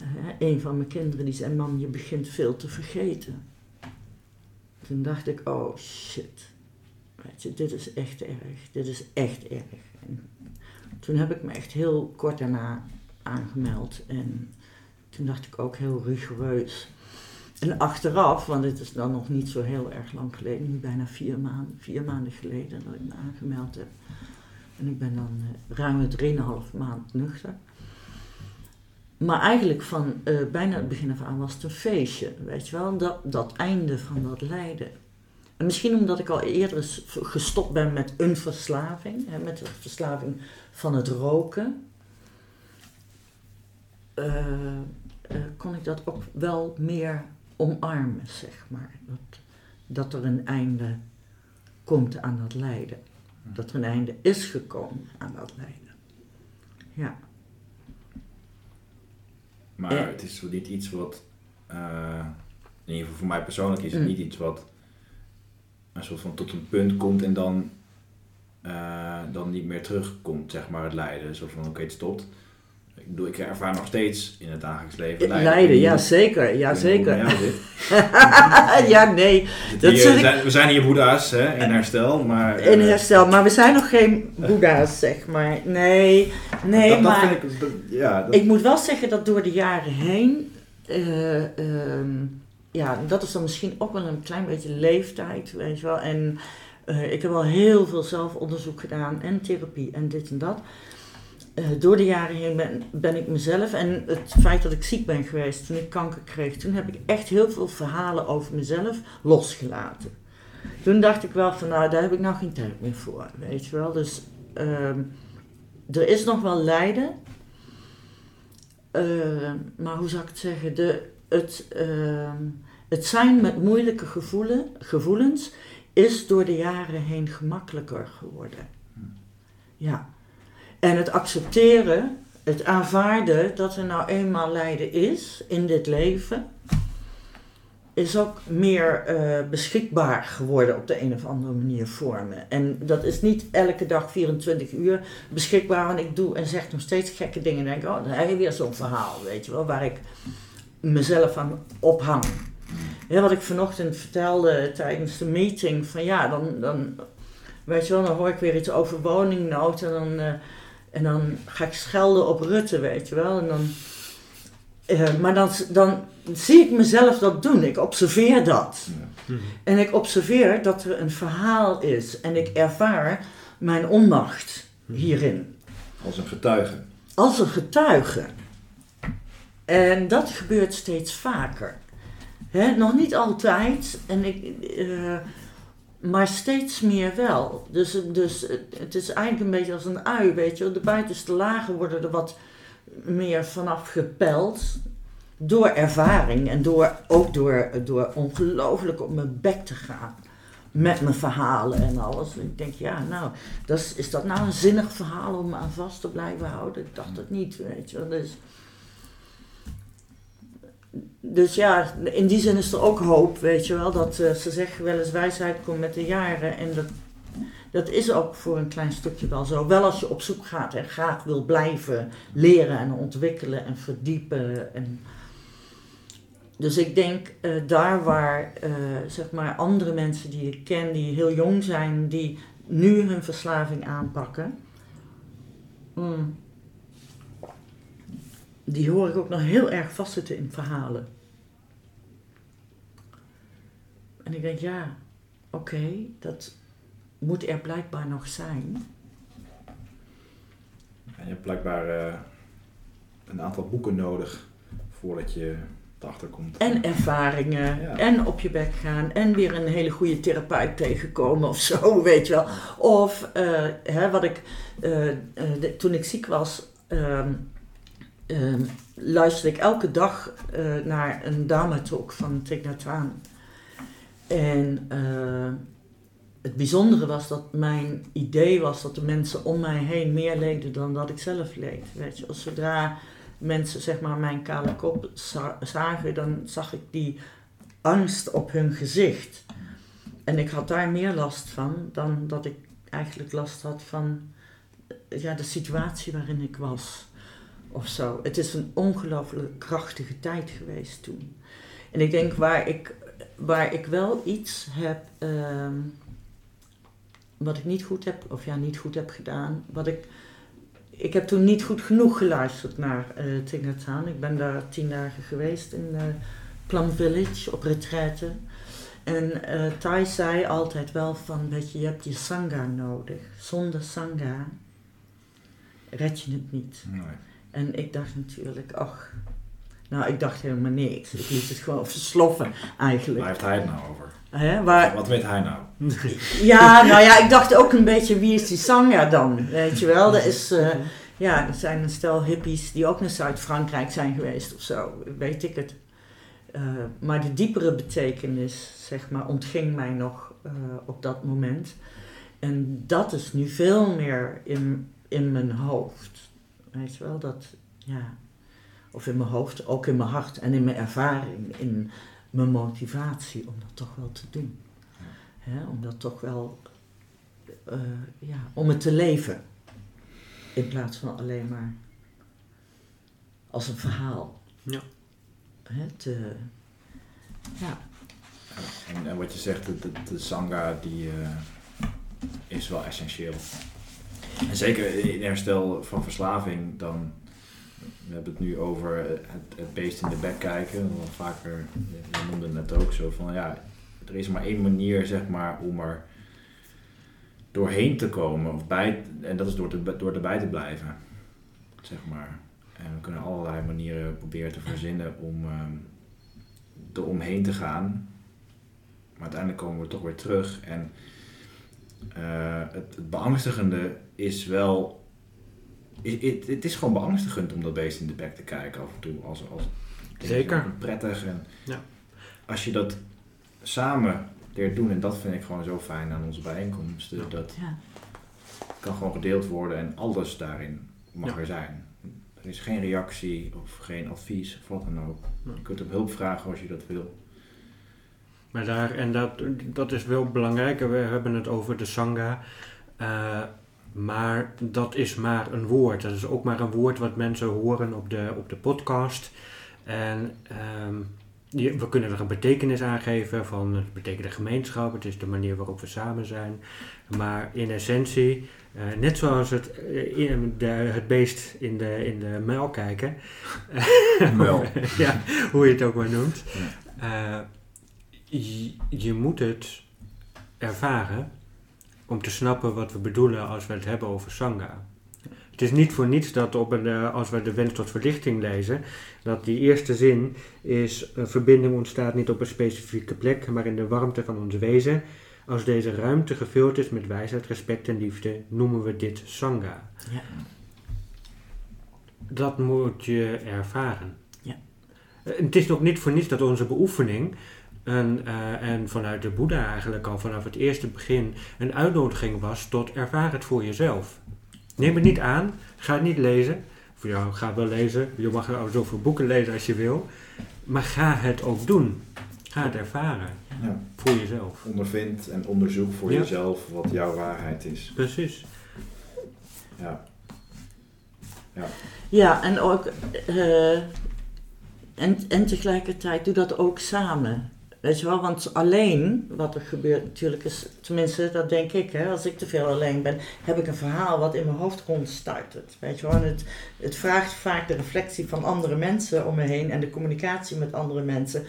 eh, een van mijn kinderen. Die zei, mam, je begint veel te vergeten. Toen dacht ik, oh shit. weet je, dit is echt erg, dit is echt erg. En toen heb ik me echt heel kort daarna aangemeld en toen dacht ik ook heel rigoureus. En achteraf, want dit is dan nog niet zo heel erg lang geleden, nu bijna vier maanden, vier maanden geleden dat ik me aangemeld heb. En ik ben dan uh, ruim 3,5 maand nuchter. Maar eigenlijk van uh, bijna het begin af aan was het een feestje, weet je wel, dat, dat einde van dat lijden. En misschien omdat ik al eerder gestopt ben met een verslaving, hè, met de verslaving van het roken, uh, kon ik dat ook wel meer omarmen, zeg maar. Dat, dat er een einde komt aan dat lijden. Dat er een einde is gekomen aan dat lijden. Ja. Maar Eh. het is niet iets wat, eh, in ieder geval voor mij persoonlijk is het Mm. niet iets wat een soort van tot een punt komt en dan, eh, dan niet meer terugkomt, zeg maar, het lijden. Een soort van, oké, het stopt. Ik bedoel, ik ervaar nog steeds in het dagelijks leven lijden. Lijden, Ik ja zeker, ja zeker. ja, nee, Dat hier- we, ik- zijn, we zijn hier boeddha's hè, in herstel, maar... in eh, herstel. Maar we zijn nog geen boeddha's, zeg maar. Nee, nee, dat, dat maar... vind ik... dat- ja, dat, Ik moet wel zeggen dat door de jaren heen, eh, ehm, ja, dat is dan misschien ook wel een klein beetje leeftijd, weet je wel. En eh, ik heb al heel veel zelfonderzoek gedaan en therapie en dit en dat. Eh, door de jaren heen ben, ben ik mezelf en het feit dat ik ziek ben geweest toen ik kanker kreeg, toen heb ik echt heel veel verhalen over mezelf losgelaten. Toen dacht ik wel van nou, daar heb ik nou geen tijd meer voor, weet je wel. Dus ehm, er is nog wel lijden, eh, maar hoe zou ik het zeggen? De, het, ehm, het zijn met moeilijke gevoelen, gevoelens is door de jaren heen gemakkelijker geworden. Ja. En het accepteren, het aanvaarden dat er nou eenmaal lijden is in dit leven, is ook meer eh, beschikbaar geworden op de een of andere manier voor me. En dat is niet elke dag 24 uur beschikbaar, want ik doe en zeg nog steeds gekke dingen. En denk, oh, dan heb je weer zo'n verhaal, weet je wel, waar ik mezelf aan ophang. Ja, wat ik vanochtend vertelde tijdens de meeting, van ja, dan, dan, weet je wel, dan hoor ik weer iets over woningnood en dan, eh, en dan ga ik schelden op Rutte, weet je wel. En dan, eh, maar dan, dan zie ik mezelf dat doen, ik observeer dat. ja. En ik observeer dat er een verhaal is en ik ervaar mijn onmacht hierin. Als een getuige. Als een getuige. En dat gebeurt steeds vaker. Hè, nog niet altijd, en ik, eh, maar steeds meer wel. Dus, dus het, is eigenlijk een beetje als een ui, weet je. De buitenste lagen worden er wat meer vanaf gepeld. Door ervaring en door, ook door, door ongelooflijk op mijn bek te gaan. Met mijn verhalen en alles. Ik denk, ja, nou, dat is, dat nou een zinnig verhaal om aan vast te blijven houden? Ik dacht het niet, weet je. Dus, dus ja, in die zin is er ook hoop, weet je wel. Dat eh, ze zeggen wel eens wijsheid komt met de jaren. En dat, dat is ook voor een klein stukje wel zo. Wel als je op zoek gaat en graag wil blijven leren en ontwikkelen en verdiepen. En dus ik denk eh, daar waar eh, zeg maar andere mensen die ik ken, die heel jong zijn, die nu hun verslaving aanpakken, mm, die hoor ik ook nog heel erg vastzitten in verhalen. En ik denk, ja, oké, dat moet er blijkbaar nog zijn. En je hebt blijkbaar eh, een aantal boeken nodig voordat je erachter komt. En ervaringen, Ja. en op je bek gaan, en weer een hele goede therapeut tegenkomen of zo, [laughs] weet je wel. Of, eh, hè, wat ik, eh, de- toen ik ziek was, ehm, ehm, luisterde ik elke dag eh, naar een Dharma-talk van Thich Nhat Hanh. En eh, het bijzondere was dat mijn idee was dat de mensen om mij heen meer leden dan dat ik zelf leed. Weet je, als zodra mensen zeg maar mijn kale kop za- zagen, dan zag ik die angst op hun gezicht. En ik had daar meer last van dan dat ik eigenlijk last had van eh, ja, de situatie waarin ik was. Of zo. Het is een ongelooflijk krachtige tijd geweest toen. En ik denk waar ik, waar ik wel iets heb, ehm, wat ik niet goed heb, of ja, niet goed heb gedaan. Wat ik, ik heb toen niet goed genoeg geluisterd naar uh, Tingatan. Ik ben daar tien dagen geweest in uh, Plum Village op retraite. En uh, Thai zei altijd wel van, weet je, je hebt je sangha nodig. Zonder sangha red je het niet. En ik dacht natuurlijk, ach, nou ik dacht helemaal niks. Ik liet het gewoon versloffen eigenlijk. Waar heeft hij het nou over? Hè, waar, Wat weet hij nou? [laughs] ja, nou ja, ik dacht ook een beetje, wie is die Sangha dan? Weet je wel, er is, uh, ja, er zijn een stel hippies die ook naar Zuid-Frankrijk zijn geweest of zo, weet ik het. Uh, maar de diepere betekenis, zeg maar, ontging mij nog uh, op dat moment. En dat is nu veel meer in, in mijn hoofd. Weet je wel, dat, ja, of in mijn hoofd, ook in mijn hart en in mijn ervaring, in mijn motivatie om dat toch wel te doen. Hè, om dat toch wel, uh, ja, om het te leven. In plaats van alleen maar als een verhaal. Ja. Hè, te, ja. En, en, wat je zegt, de, de, de Sangha die uh, is wel essentieel. En zeker in herstel van verslaving, dan we hebben het nu over het, het beest in de bek kijken. Wel vaker, je noemde het net ook zo van ja, er is maar één manier zeg maar om er doorheen te komen. Of bij, en dat is door, door erbij te blijven. Zeg maar. En we kunnen allerlei manieren proberen te verzinnen om um, er omheen te gaan. Maar uiteindelijk komen we toch weer terug. En uh, het, het beangstigende is wel het, het is gewoon beangstigend om dat beest in de bek te kijken af en toe. Als, als, Zeker. Prettig. En ja. Als je dat samen leert doen, en dat vind ik gewoon zo fijn aan onze bijeenkomsten, Ja. dat Ja. kan gewoon gedeeld worden en alles daarin mag Ja. er zijn. Er is geen reactie of geen advies of wat dan ook. Ja. Je kunt op hulp vragen als je dat wil. Maar daar, en dat, dat is wel belangrijk. We hebben het over de Sangha. eh, maar dat is maar een woord. Dat is ook maar een woord wat mensen horen op de, op de podcast. En ehm, je- we kunnen er een betekenis aan geven van het betekent de gemeenschap. Het is de manier waarop we samen zijn. Maar in essentie, eh, net zoals het, eh, de, het beest in de, in de muil kijken. [laughs] Muil. [laughs] ja, hoe je het ook maar noemt. Je, je moet het ervaren om te snappen wat we bedoelen als we het hebben over Sangha. Het is niet voor niets dat op een, eh, als we de wens tot verlichting lezen, dat die eerste zin is: een verbinding ontstaat niet op een specifieke plek, maar in de warmte van ons wezen. Als deze ruimte gevuld is met wijsheid, respect en liefde, noemen we dit Sangha. Ja. Dat moet je ervaren. Ja. Eh, Het is ook niet voor niets dat onze beoefening een, eh, en vanuit de Boeddha eigenlijk al vanaf het eerste begin een uitnodiging was tot ervaar het voor jezelf. Neem het niet aan, ga het niet lezen. Voor jou ga het wel lezen, je mag er zoveel boeken lezen als je wil. Maar ga het ook doen. Ga het ervaren Ja. voor jezelf. Ondervind en onderzoek voor Ja. jezelf wat jouw waarheid is. Precies. Ja. Ja, en ook, eh, en, en tegelijkertijd doe dat ook samen. Weet je wel, want alleen, wat er gebeurt natuurlijk is, tenminste dat denk ik, hè, als ik te veel alleen ben, heb ik een verhaal wat in mijn hoofd rondstuitert. Weet je wel, het, het vraagt vaak de reflectie van andere mensen om me heen en de communicatie met andere mensen,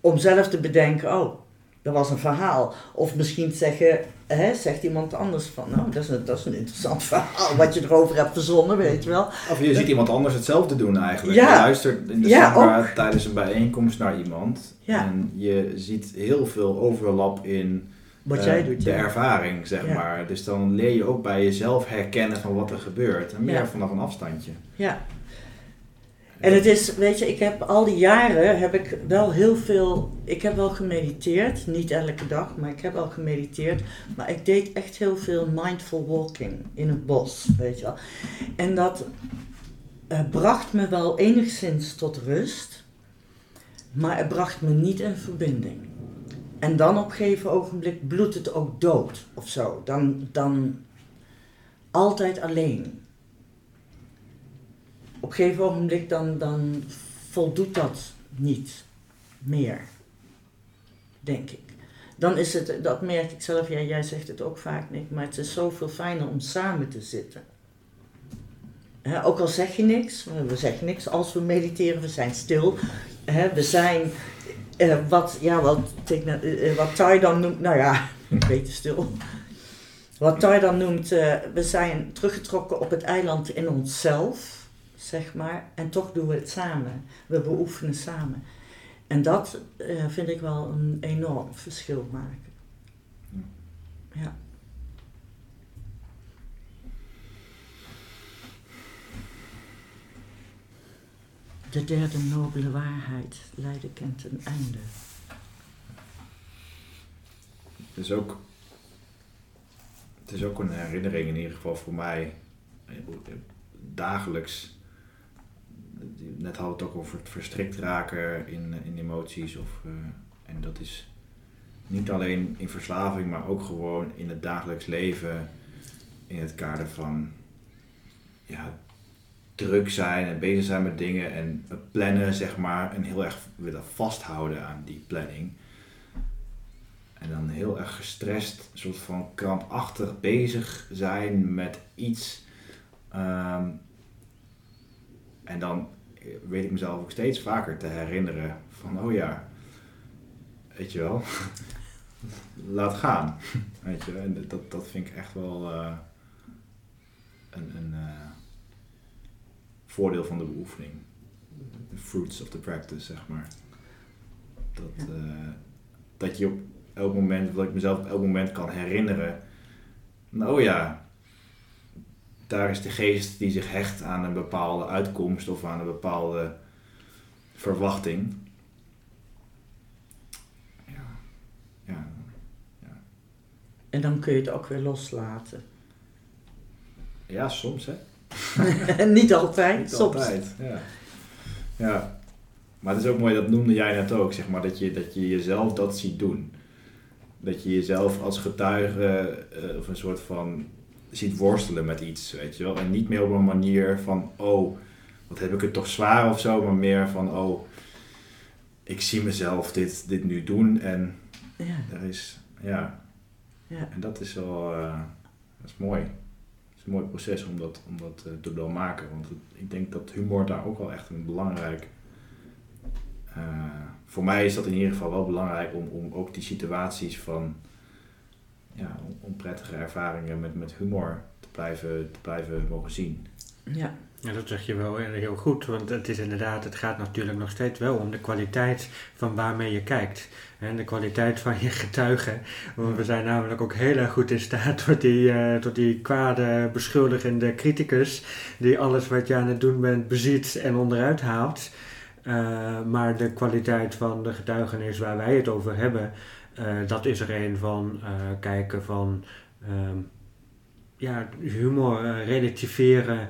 om zelf te bedenken, oh, dat was een verhaal. Of misschien zeggen, hè, zegt iemand anders van, nou, dat is, een, dat is een interessant verhaal wat je erover hebt verzonnen, weet je wel. Of je ziet iemand anders hetzelfde doen eigenlijk. Ja. Je luistert in de Ja, tijdens een bijeenkomst naar iemand. Ja. En je ziet heel veel overlap in Wat eh, jij doet, de ja. ervaring, zeg maar. Dus dan leer je ook bij jezelf herkennen van wat er gebeurt. En meer vanaf een afstandje. Ja. En het is, weet je, ik heb al die jaren heb ik wel heel veel, ik heb wel gemediteerd, niet elke dag, maar ik heb wel gemediteerd. Maar ik deed echt heel veel mindful walking in het bos, weet je wel. En dat eh, bracht me wel enigszins tot rust, maar het bracht me niet in verbinding. En dan op een gegeven ogenblik bloedt het ook dood of zo. Dan, dan altijd alleen op een gegeven ogenblik dan, dan voldoet dat niet meer, denk ik. dan is het, dat merk ik zelf, ja, jij zegt het ook vaak niet, maar het is zoveel fijner om samen te zitten. Ook al zeg je niks, we zeggen niks als we mediteren, we zijn stil. We zijn, eh, wat, ja, wat, Thich- eh, wat Tai dan noemt, nou ja, [laughs] beter stil. Wat Tai dan noemt, eh, we zijn teruggetrokken op het eiland in onszelf, zeg maar, en toch doen we het samen. We beoefenen samen. En dat eh, vind ik wel een enorm verschil maken. Ja. De derde nobele waarheid, lijden kent een einde. Het is ook, het is ook een herinnering in ieder geval voor mij, dagelijks. Net hadden we het ook over het verstrikt raken in, in emoties. Of, eh, en dat is niet alleen in verslaving, maar ook gewoon in het dagelijks leven. In het kader van ja, druk zijn en bezig zijn met dingen en plannen, zeg maar. En heel erg willen vasthouden aan die planning. En dan heel erg gestrest, soort van krampachtig bezig zijn met iets. Ehm, en dan weet ik mezelf ook steeds vaker te herinneren van, oh ja, weet je wel, [laughs] laat gaan. [laughs] Weet je, en dat, dat vind ik echt wel eh, een, een eh, voordeel van de beoefening. The fruits of the practice, zeg maar. Dat, eh, dat je op elk moment, dat ik mezelf op elk moment kan herinneren. Nou ja, daar is de geest die zich hecht aan een bepaalde uitkomst of aan een bepaalde verwachting. Ja, ja, En dan kun je het ook weer loslaten. ja soms hè. [laughs] Niet altijd, Niet soms. altijd, ja. ja. Maar het is ook mooi, dat noemde jij net ook, zeg maar, dat je, dat je jezelf dat ziet doen. Dat je jezelf als getuige eh, of een soort van ziet worstelen met iets, weet je wel. En niet meer op een manier van, oh, wat heb ik het toch zwaar of zo, maar meer van, oh, ik zie mezelf dit, dit nu doen en Ja, er is, ja. ja. En dat is wel, eh, dat is mooi. Het is een mooi proces om dat, om dat eh, te doormaken. Want het- ik denk dat humor daar ook wel echt een belangrijk... eh, voor mij is dat in ieder geval wel belangrijk om, om ook die situaties van ja, on- onprettige ervaringen met, met humor te blijven, te blijven mogen zien. ja. Ja, dat zeg je wel heel goed, want het is inderdaad, het gaat natuurlijk nog steeds wel om de kwaliteit van waarmee je kijkt. En de kwaliteit van je getuigen. Want we zijn namelijk ook heel erg goed in staat tot die, eh, tot die kwade, beschuldigende criticus, die alles wat je aan het doen bent beziet en onderuit haalt. Eh, maar de kwaliteit van de getuigenis waar wij het over hebben, eh, dat is er een van eh, kijken van ehm, ja, humor, eh, relativeren,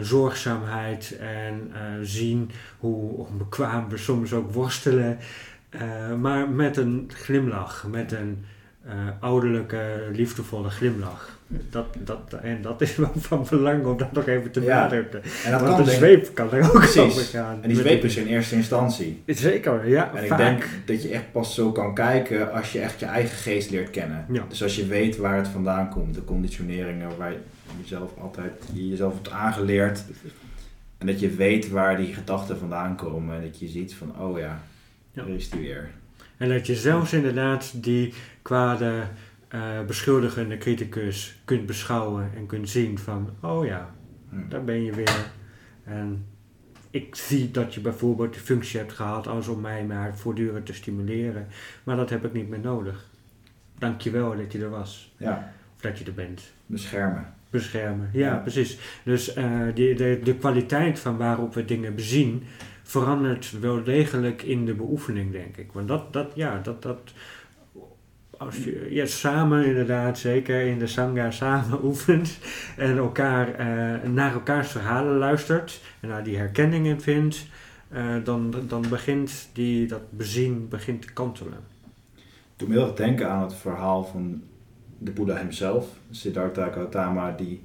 zorgzaamheid en zien hoe onbekwaam we soms ook worstelen. maar met een glimlach, met een ouderlijke, liefdevolle glimlach. Dat, dat, en dat is wel van belang om dat nog even te Ja. benadrukken. En dat Want kan de zweep kan er ook Precies. over gaan. En die zweep is in eerste instantie. Zeker, ja, En ik denk dat je echt pas zo kan kijken als je echt je eigen geest leert kennen. Ja. Dus als je weet waar het vandaan komt, de conditioneringen waar je jezelf altijd je jezelf hebt aangeleerd. En dat je weet waar die gedachten vandaan komen. En dat je ziet van, oh ja, Ja. is die weer. En dat je zelfs inderdaad die kwade, eh, beschuldigende criticus kunt beschouwen en kunt zien van, oh ja, Hm. daar ben je weer. En ik zie dat je bijvoorbeeld de functie hebt gehad als om mij maar voortdurend te stimuleren. Maar dat heb ik niet meer nodig. Dank je wel dat je er was. Ja, Of dat je er bent. beschermen. Beschermen. Ja, Ja. precies. Dus eh, die, de, de kwaliteit van waarop we dingen bezien verandert wel degelijk in de beoefening, denk ik. Want dat, dat ja, dat, dat als je ja, samen inderdaad, zeker in de sangha samen [laughs] oefent en elkaar, eh, naar elkaars verhalen luistert en naar die herkenningen vindt, eh, dan, dan begint die, dat bezien begint te kantelen. Toen heel erg denken aan het verhaal van de Boeddha hemzelf, Siddhartha Gautama, die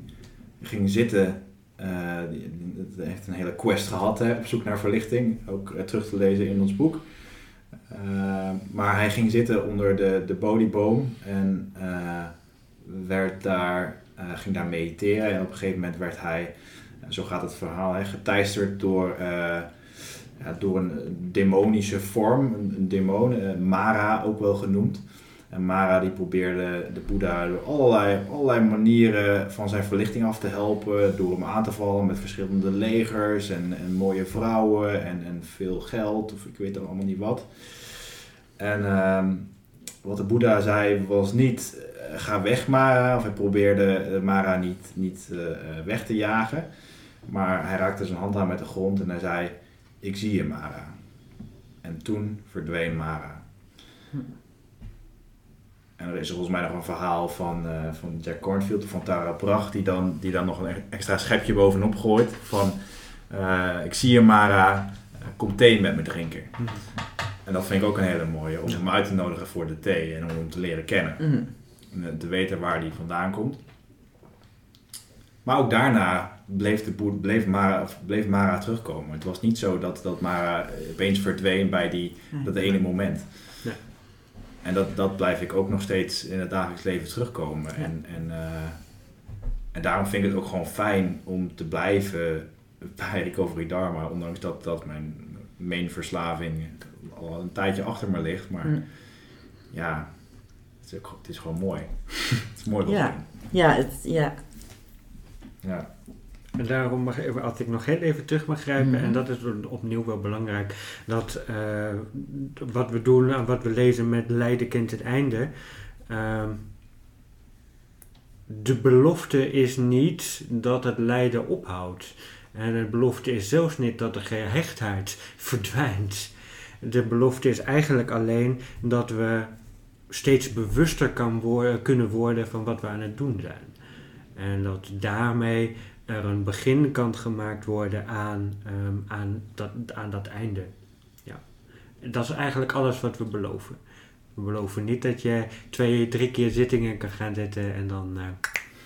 ging zitten. eh, die, heeft een hele quest gehad hè, op zoek naar verlichting, ook terug te lezen in ons boek. Eh, maar hij ging zitten onder de, de Bodhiboom en eh, werd daar, eh, ging daar mediteren. En op een gegeven moment werd hij, zo gaat het verhaal, hè, geteisterd door, ja, door een demonische vorm, een, een demon, Mara ook wel genoemd. En Mara die probeerde de Boeddha door allerlei, allerlei manieren van zijn verlichting af te helpen. Door hem aan te vallen met verschillende legers en, en mooie vrouwen en, en veel geld of ik weet dan allemaal niet wat. En ehm, wat de Boeddha zei was niet eh, ga weg Mara of hij probeerde eh, Mara niet, niet eh, weg te jagen. Maar hij raakte zijn hand aan met de grond en hij zei ik zie je Mara. En toen verdween Mara. En er is volgens mij nog een verhaal van, van Jack Cornfield of van Tara Brach, die dan, die dan nog een extra schepje bovenop gooit. Van, ik zie je Mara, kom thee met me drinken. En dat vind ik ook een hele mooie, om hem uit te nodigen voor de thee en om hem te leren kennen. Mhm. En eh, te weten waar die vandaan komt. Maar ook daarna bleef, de boer, bleef, Mara, bleef Mara terugkomen. Het was niet zo dat, dat Mara opeens verdween bij die, Nee. dat ene moment. En dat, dat blijf ik ook nog steeds in het dagelijks leven terugkomen. Ja. En, en, eh, en daarom vind ik het ook gewoon fijn om te blijven [laughs] bij Recovery Dharma. Ondanks dat, dat mijn main verslaving al een tijdje achter me ligt. Maar Mhm. ja, het is, ook, het is gewoon mooi. [laughs] het is mooi Ja. Ja, het, ja. Ja. En daarom, mag, even- als ik nog heel even terug mag grijpen, Mhm. en dat is opnieuw wel belangrijk, dat eh, wat we doen en wat we lezen met lijden kent het einde, ehm, de belofte is niet dat het lijden ophoudt. En de belofte is zelfs niet dat de gehechtheid [laughs] verdwijnt. De belofte is eigenlijk alleen dat we steeds bewuster kan worden, kunnen worden van wat we aan het doen zijn. En dat daarmee er een begin kan gemaakt worden aan, ehm, aan, dat, aan dat einde. Ja. Dat is eigenlijk alles wat we beloven. We beloven niet dat je twee, drie keer zittingen kan gaan zetten en dan eh,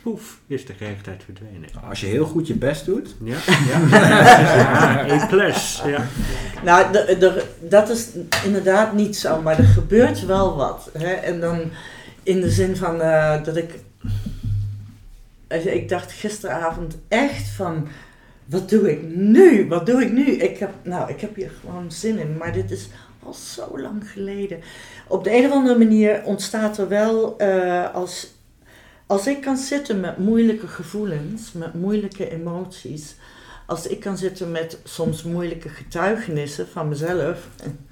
poef, is de gerechtheid verdwenen. Als je heel goed je best doet. Ja, [laughs] Ja. ja E plus. Ja. Nou, de, de, dat is inderdaad niet zo, maar er gebeurt wel wat. Hè? En dan in de zin van eh, dat ik. Ik dacht gisteravond echt van. Wat doe ik nu? Wat doe ik nu? Ik heb, nou, ik heb hier gewoon zin in, maar dit is al zo lang geleden. Op de een of andere manier ontstaat er wel eh, als. Als ik kan zitten met moeilijke gevoelens, met moeilijke emoties, als ik kan zitten met soms moeilijke getuigenissen van mezelf en,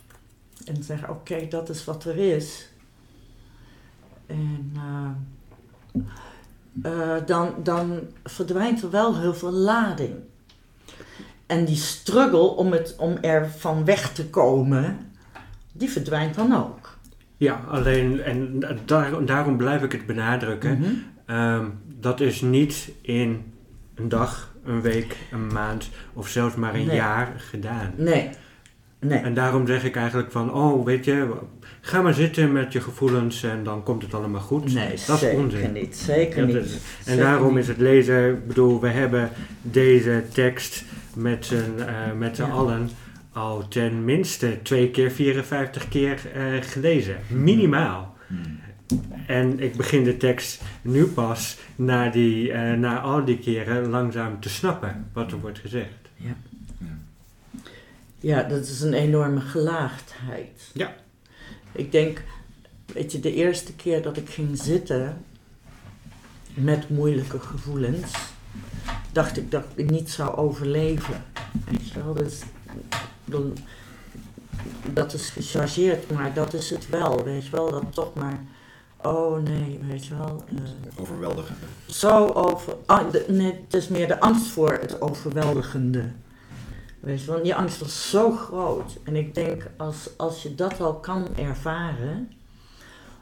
[laughs] en zeggen: Oké, dat is wat er is. En eh, eh, dan, dan verdwijnt er wel heel veel lading. En die struggle om, het, om er van weg te komen, die verdwijnt dan ook. Ja, alleen, en daar, daarom blijf ik het benadrukken. Mhm. Ehm, dat is niet in een dag, een week, een maand of zelfs maar een Nee. jaar gedaan. Nee, nee. En daarom zeg ik eigenlijk van, oh weet je, ga maar zitten met je gevoelens en dan komt het allemaal goed. Nee, dat is zeker onzin. niet. Zeker niet. is- En Zeker daarom niet. is het lezen, ik bedoel, we hebben deze tekst met z'n eh, met Ja. allen al ten minste twee keer 54 keer eh, gelezen. Minimaal. Hmm. En ik begin de tekst nu pas na, die, eh, na al die keren langzaam te snappen wat er wordt gezegd. Ja, dat is een enorme gelaagdheid. Ja. Ik denk, weet je, de eerste keer dat ik ging zitten met moeilijke gevoelens, dacht ik dat ik niet zou overleven. Weet je wel, dus, bedoel, dat is gechargeerd, maar dat is het wel, weet je wel, dat toch maar, oh nee, weet je wel. eh, Overweldigend. zo over. ah, de- nee, het is meer de angst voor het overweldigende. Weet je, want die angst was zo groot. En ik denk, als, als je dat al kan ervaren,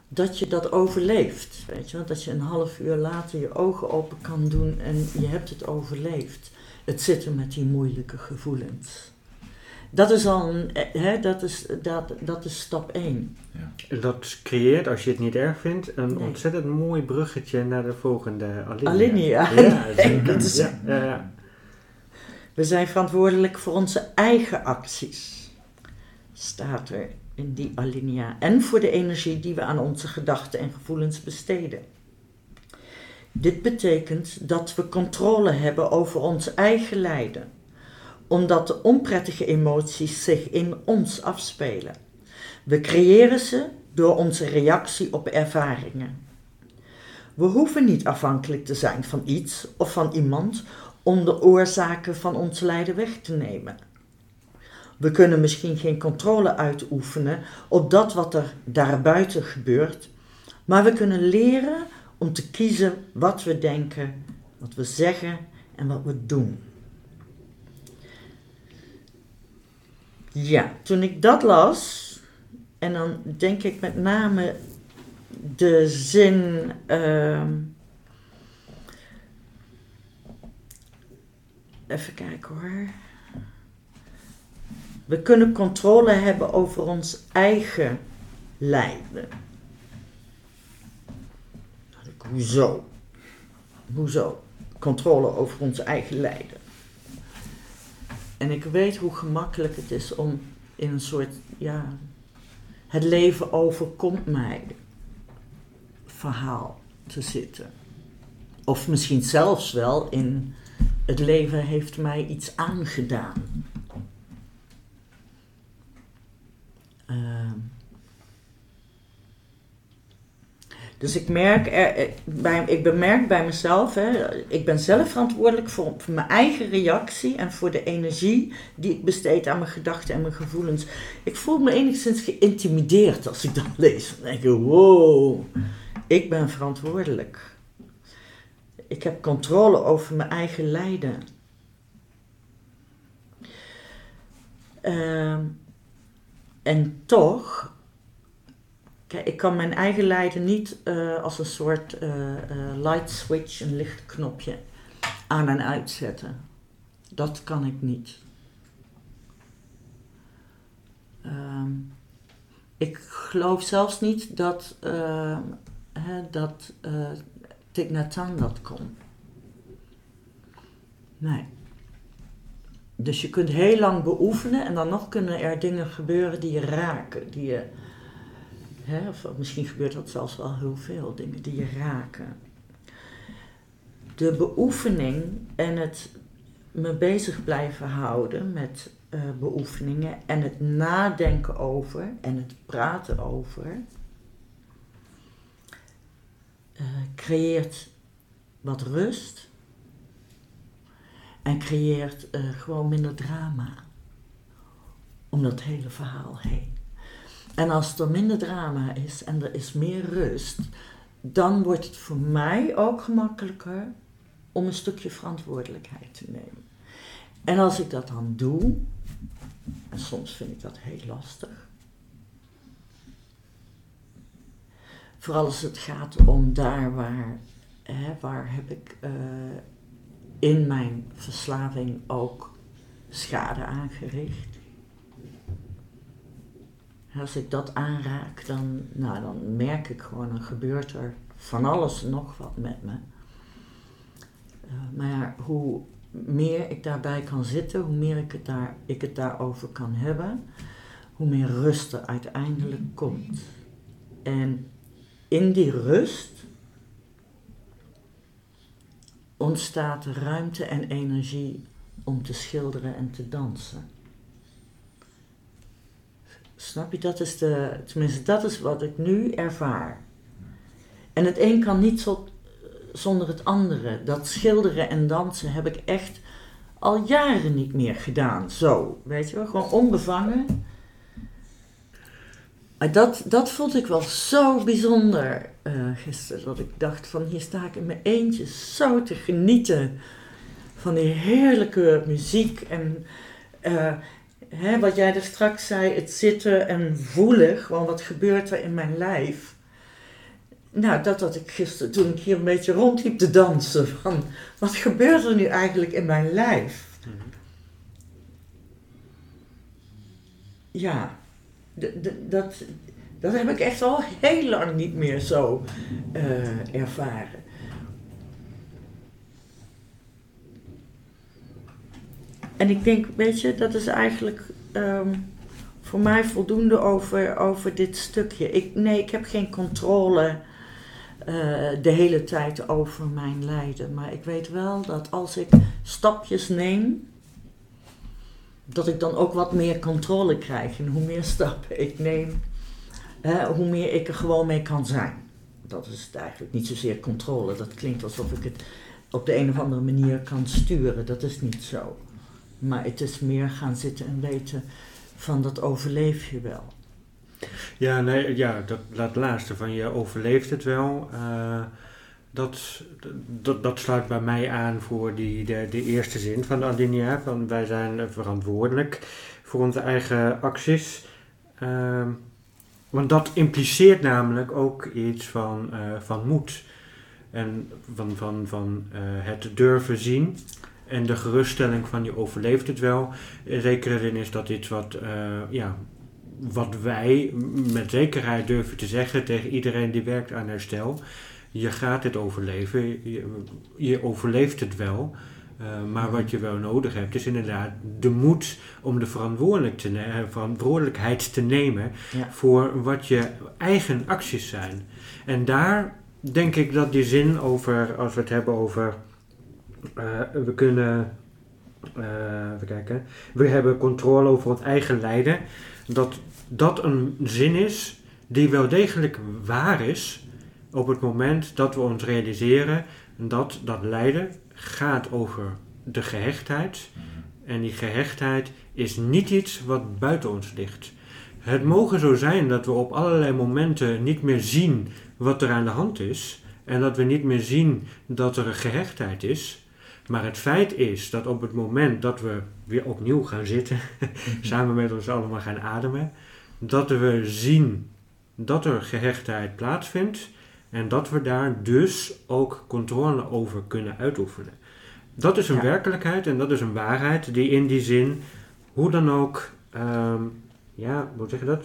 dat je dat overleeft. Weet je, wel? dat je een half uur later je ogen open kan doen en je hebt het overleefd. Het zitten met die moeilijke gevoelens. Dat is al een, eh, hè, dat, is, dat, dat is stap 1. Dat creëert, als je het niet erg vindt, een Nee. ontzettend mooi bruggetje naar de volgende alinea. Alinea. Ja, [laughs] Nee, dat is- ja, ja, ja. We zijn verantwoordelijk voor onze eigen acties. staat er in die alinea. En voor de energie die we aan onze gedachten en gevoelens besteden. Dit betekent dat we controle hebben over ons eigen lijden, omdat de onprettige emoties zich in ons afspelen. We creëren ze door onze reactie op ervaringen. We hoeven niet afhankelijk te zijn van iets of van iemand om de oorzaken van ons lijden weg te nemen. We kunnen misschien geen controle uitoefenen op dat wat er daarbuiten gebeurt, maar we kunnen leren om te kiezen wat we denken, wat we zeggen en wat we doen. Ja, toen ik dat las, en dan denk ik met name de zin. Uh, even kijken hoor. We kunnen controle hebben over ons eigen lijden. Hoezo? Hoezo? Controle over ons eigen lijden. En ik weet hoe gemakkelijk het is om in een soort, ja, het leven overkomt mij verhaal te zitten. Of misschien zelfs wel in het leven heeft mij iets aangedaan. Uh, dus ik, merk er, bij, ik bemerk bij mezelf, hè, ik ben zelf verantwoordelijk voor, voor, mijn eigen reactie en voor de energie die ik besteed aan mijn gedachten en mijn gevoelens. Ik voel me enigszins geïntimideerd als ik dat [laughs] lees. Dan denk ik, wow, ik ben verantwoordelijk. Ik heb controle over mijn eigen lijden. Uh, en toch, ik kan mijn eigen lijden niet uh, als een soort uh, uh, light switch, een lichtknopje, aan en uitzetten. Dat kan ik niet. Ehm, ik geloof zelfs niet dat hè, dat uh, Thich dat kon. Nee. Dus je kunt heel lang beoefenen en dan nog kunnen er dingen gebeuren die je raken. Die je, hè, of misschien gebeurt dat zelfs wel heel veel dingen die je raken. De beoefening en het me bezig blijven houden met uh, beoefeningen en het nadenken over en het praten over uh, creëert wat rust en creëert uh, gewoon minder drama om dat hele verhaal heen. En als er minder drama is en er is meer rust, dan wordt het voor mij ook gemakkelijker om een stukje verantwoordelijkheid te nemen. En als ik dat dan doe, en soms vind ik dat heel lastig, Vooral als het gaat om daar waar, hè, waar heb ik uh, in mijn verslaving ook schade aangericht. Als ik dat aanraak, dan, nou, dan merk ik gewoon, dan gebeurt er van alles nog wat met me. Uh, maar hoe meer ik daarbij kan zitten, hoe meer ik het, daar, ik het daarover kan hebben, hoe meer rust er uiteindelijk komt. En in die rust ontstaat ruimte en energie om te schilderen en te dansen. Snap je? Dat is de, tenminste, dat is wat ik nu ervaar. En het een kan niet zo, zonder het andere. Dat schilderen en dansen heb ik echt al jaren niet meer gedaan. Zo, weet je wel, gewoon onbevangen. Dat, dat vond ik wel zo bijzonder uh, gisteren. Dat ik dacht van hier sta ik in mijn eentje zo te genieten van die heerlijke muziek. En uh, hè, wat jij er straks zei, het zitten en voelen. Gewoon wat gebeurt er in mijn lijf. Nou, dat had ik gisteren toen ik hier een beetje rondliep te dansen. Van wat gebeurt er nu eigenlijk in mijn lijf? Ja dat, dat heb ik echt al heel lang niet meer zo uh, ervaren. En ik denk, weet je, dat is eigenlijk um, voor mij voldoende over, over dit stukje. Ik, nee, ik heb geen controle eh, de hele tijd over mijn lijden. Maar ik weet wel dat als ik stapjes neem, dat ik dan ook wat meer controle krijg. En hoe meer stappen ik neem, hoe meer ik er gewoon mee kan zijn. Dat is eigenlijk niet zozeer controle. Dat klinkt alsof ik het op de een of andere manier kan sturen. Dat is niet zo. Maar het is meer gaan zitten en weten van dat overleef je wel. Ja, nee, ja dat, dat laatste van je overleeft het wel. eh, dat, dat, dat sluit bij mij aan voor die, de, de eerste zin van de alinea. Van wij zijn verantwoordelijk voor onze eigen acties. Ehm, want dat impliceert namelijk ook iets van, eh, van moed. En van, van, van eh, het durven zien. En de geruststelling van je overleeft het wel. Eh, Zeker erin is dat iets wat, eh, ja, wat wij met zekerheid durven te zeggen tegen iedereen die werkt aan herstel. Je gaat het overleven, je, je overleeft het wel. Eh, maar wat je wel nodig hebt is inderdaad de moed om de verantwoordelijk te ne- verantwoordelijkheid te nemen Ja. voor wat je eigen acties zijn. En daar denk ik dat die zin over, als we het hebben over, eh, we kunnen, eh, even kijken, we hebben controle over ons eigen lijden, dat dat een zin is die wel degelijk waar is op het moment dat we ons realiseren dat dat lijden gaat over de gehechtheid. En die gehechtheid is niet iets wat buiten ons ligt. Het mogen zo zijn dat we op allerlei momenten niet meer zien wat er aan de hand is. En dat we niet meer zien dat er een gehechtheid is. Maar het feit is dat op het moment dat we weer opnieuw gaan zitten, [laughs] samen met ons allemaal gaan ademen, dat we zien dat er gehechtheid plaatsvindt en dat we daar dus ook controle over kunnen uitoefenen. Dat is een Ja. werkelijkheid en dat is een waarheid die in die zin, hoe dan ook, ehm, ja, hoe zeg je dat?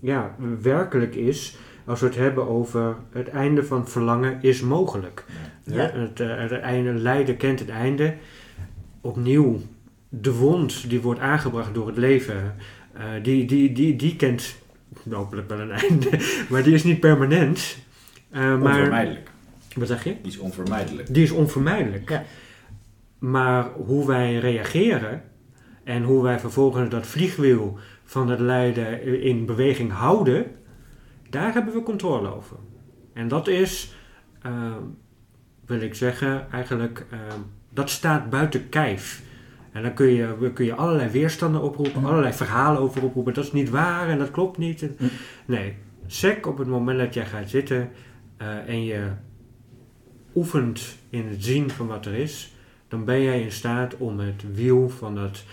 Ja, werkelijk is als we het hebben over het einde van verlangen is mogelijk. Ja. Het, eh, het einde, lijden kent het einde. Opnieuw, de wond die wordt aangebracht door het leven, eh, die, die, die, die kent hopelijk wel een [laughs] einde, maar die is niet permanent. Eh, maar, Onvermijdelijk. wat zeg je? Iets onvermijdelijk. Die is onvermijdelijk. Ja. Maar hoe wij reageren en hoe wij vervolgens dat vliegwiel van het lijden in beweging houden, daar hebben we controle over. En dat is, eh, wil ik zeggen, eigenlijk, eh, dat staat buiten kijf. En dan kun je, kun je allerlei weerstanden oproepen, Ja. allerlei verhalen over oproepen. Dat is niet waar en dat klopt niet. En- Ja. Nee, sec op het moment dat jij gaat zitten eh, en je oefent in het zien van wat er is, dan ben jij in staat om het wiel van, het,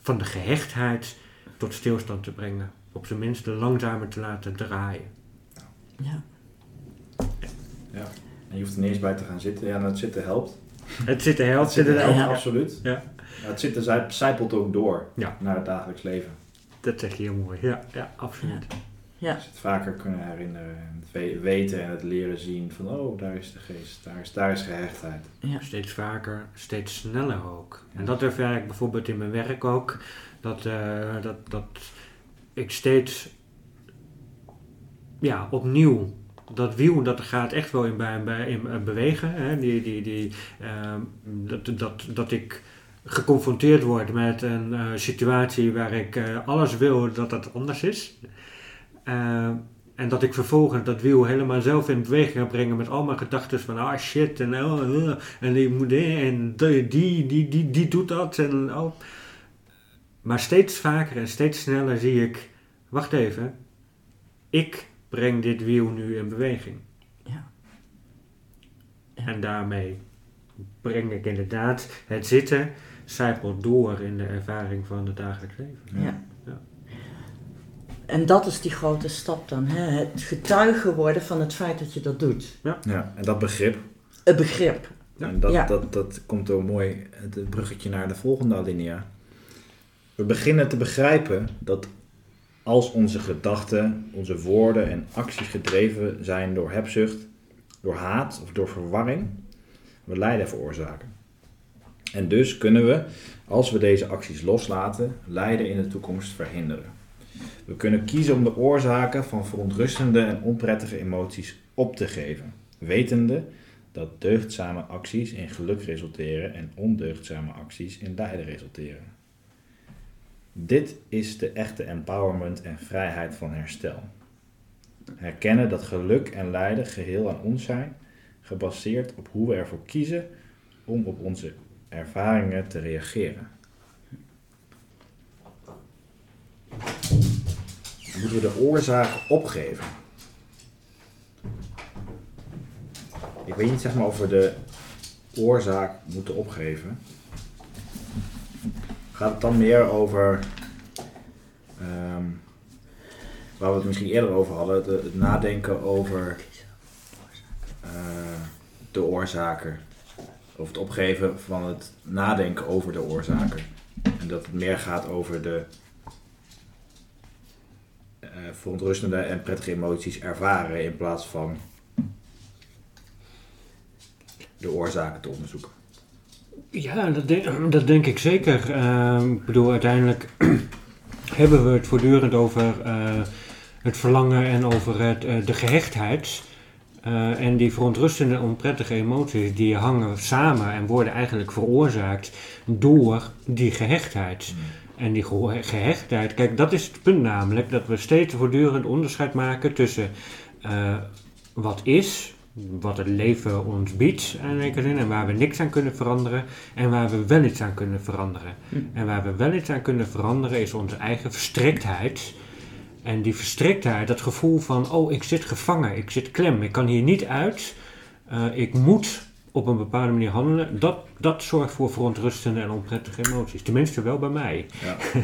van de gehechtheid tot stilstand te brengen. Op zijn minst langzamer te laten draaien. Ja. Ja. En je hoeft er niet eens bij te gaan zitten. Ja, dat zitten helpt. Het zit er helpt zitten helpt, Ja. absoluut. Ja. Ja, het zitten zij- zijpelt ook door Ja. naar het dagelijks leven. Dat zeg je heel mooi. Ja, ja absoluut. Ja. Als je het vaker kunnen herinneren en het we- weten en het leren zien van oh, daar is de geest, daar is, daar is gehechtheid. Ja. Steeds vaker, steeds sneller ook. En dat ervaar ik bijvoorbeeld in mijn werk ook. Dat, eh, dat, dat ik steeds ja, opnieuw dat wiel dat gaat echt wel in, in eh, bewegen. Hè? Die, die, die, ehm, dat, dat, dat ik geconfronteerd word met een eh, situatie waar ik eh, alles wil dat dat anders is. Eh, en dat ik vervolgens dat wiel helemaal zelf in beweging ga brengen met al mijn gedachten van ah shit en oh, eh, en die en die, die, die, die, die doet dat en oh. Maar steeds vaker en steeds sneller zie ik, wacht even, ik breng dit wiel nu in beweging. Ja. Ja. En daarmee breng ik inderdaad het zitten, zijpelt door in de ervaring van het dagelijks leven. Ja. Ja. En dat is die grote stap dan. Hè? Het getuige worden van het feit dat je dat doet. Ja, en dat begrip, Het begrip. Ja. en dat, Ja. dat, dat komt ook mooi, het bruggetje naar de volgende alinea. We beginnen te begrijpen dat als onze gedachten, onze woorden en acties gedreven zijn door hebzucht, door haat of door verwarring, we lijden veroorzaken. En dus kunnen we, als we deze acties loslaten, lijden in de toekomst verhinderen. We kunnen kiezen om de oorzaken van verontrustende en onprettige emoties op te geven, wetende dat deugdzame acties in geluk resulteren en ondeugdzame acties in lijden resulteren. Dit is de echte empowerment en vrijheid van herstel. Herkennen dat geluk en lijden geheel aan ons zijn, gebaseerd op hoe we ervoor kiezen om op onze ervaringen te reageren. Moeten we de oorzaak opgeven? Ik weet niet zeg maar of we de oorzaak moeten opgeven. Gaat het dan meer over, ehm, waar we het misschien eerder over hadden, de- het nadenken over eh, de oorzaken. Of het opgeven van het nadenken over de oorzaken. En dat het meer gaat over de eh, verontrustende en prettige emoties ervaren in plaats van de oorzaken te onderzoeken. Ja, dat denk, dat denk ik zeker. Ehm, ik bedoel, uiteindelijk [clears throat] hebben we het voortdurend over eh, het verlangen en over het, eh, de gehechtheid. Eh, en die verontrustende en onprettige emoties, die hangen samen en worden eigenlijk veroorzaakt door die gehechtheid. En die gehechtheid, kijk, dat is het punt namelijk, dat we steeds voortdurend onderscheid maken tussen wat is, wat het leven ons biedt aan zekere zin, en waar we niks aan kunnen veranderen, en waar we wel iets aan kunnen veranderen. Hm. En waar we wel iets aan kunnen veranderen is onze eigen verstriktheid. En die verstriktheid, dat gevoel van, oh, ik zit gevangen, ik zit klem, ik kan hier niet uit, eh, ik moet op een bepaalde manier handelen, dat, dat zorgt voor verontrustende en onprettige emoties. Tenminste wel bij mij. Ja. [laughs]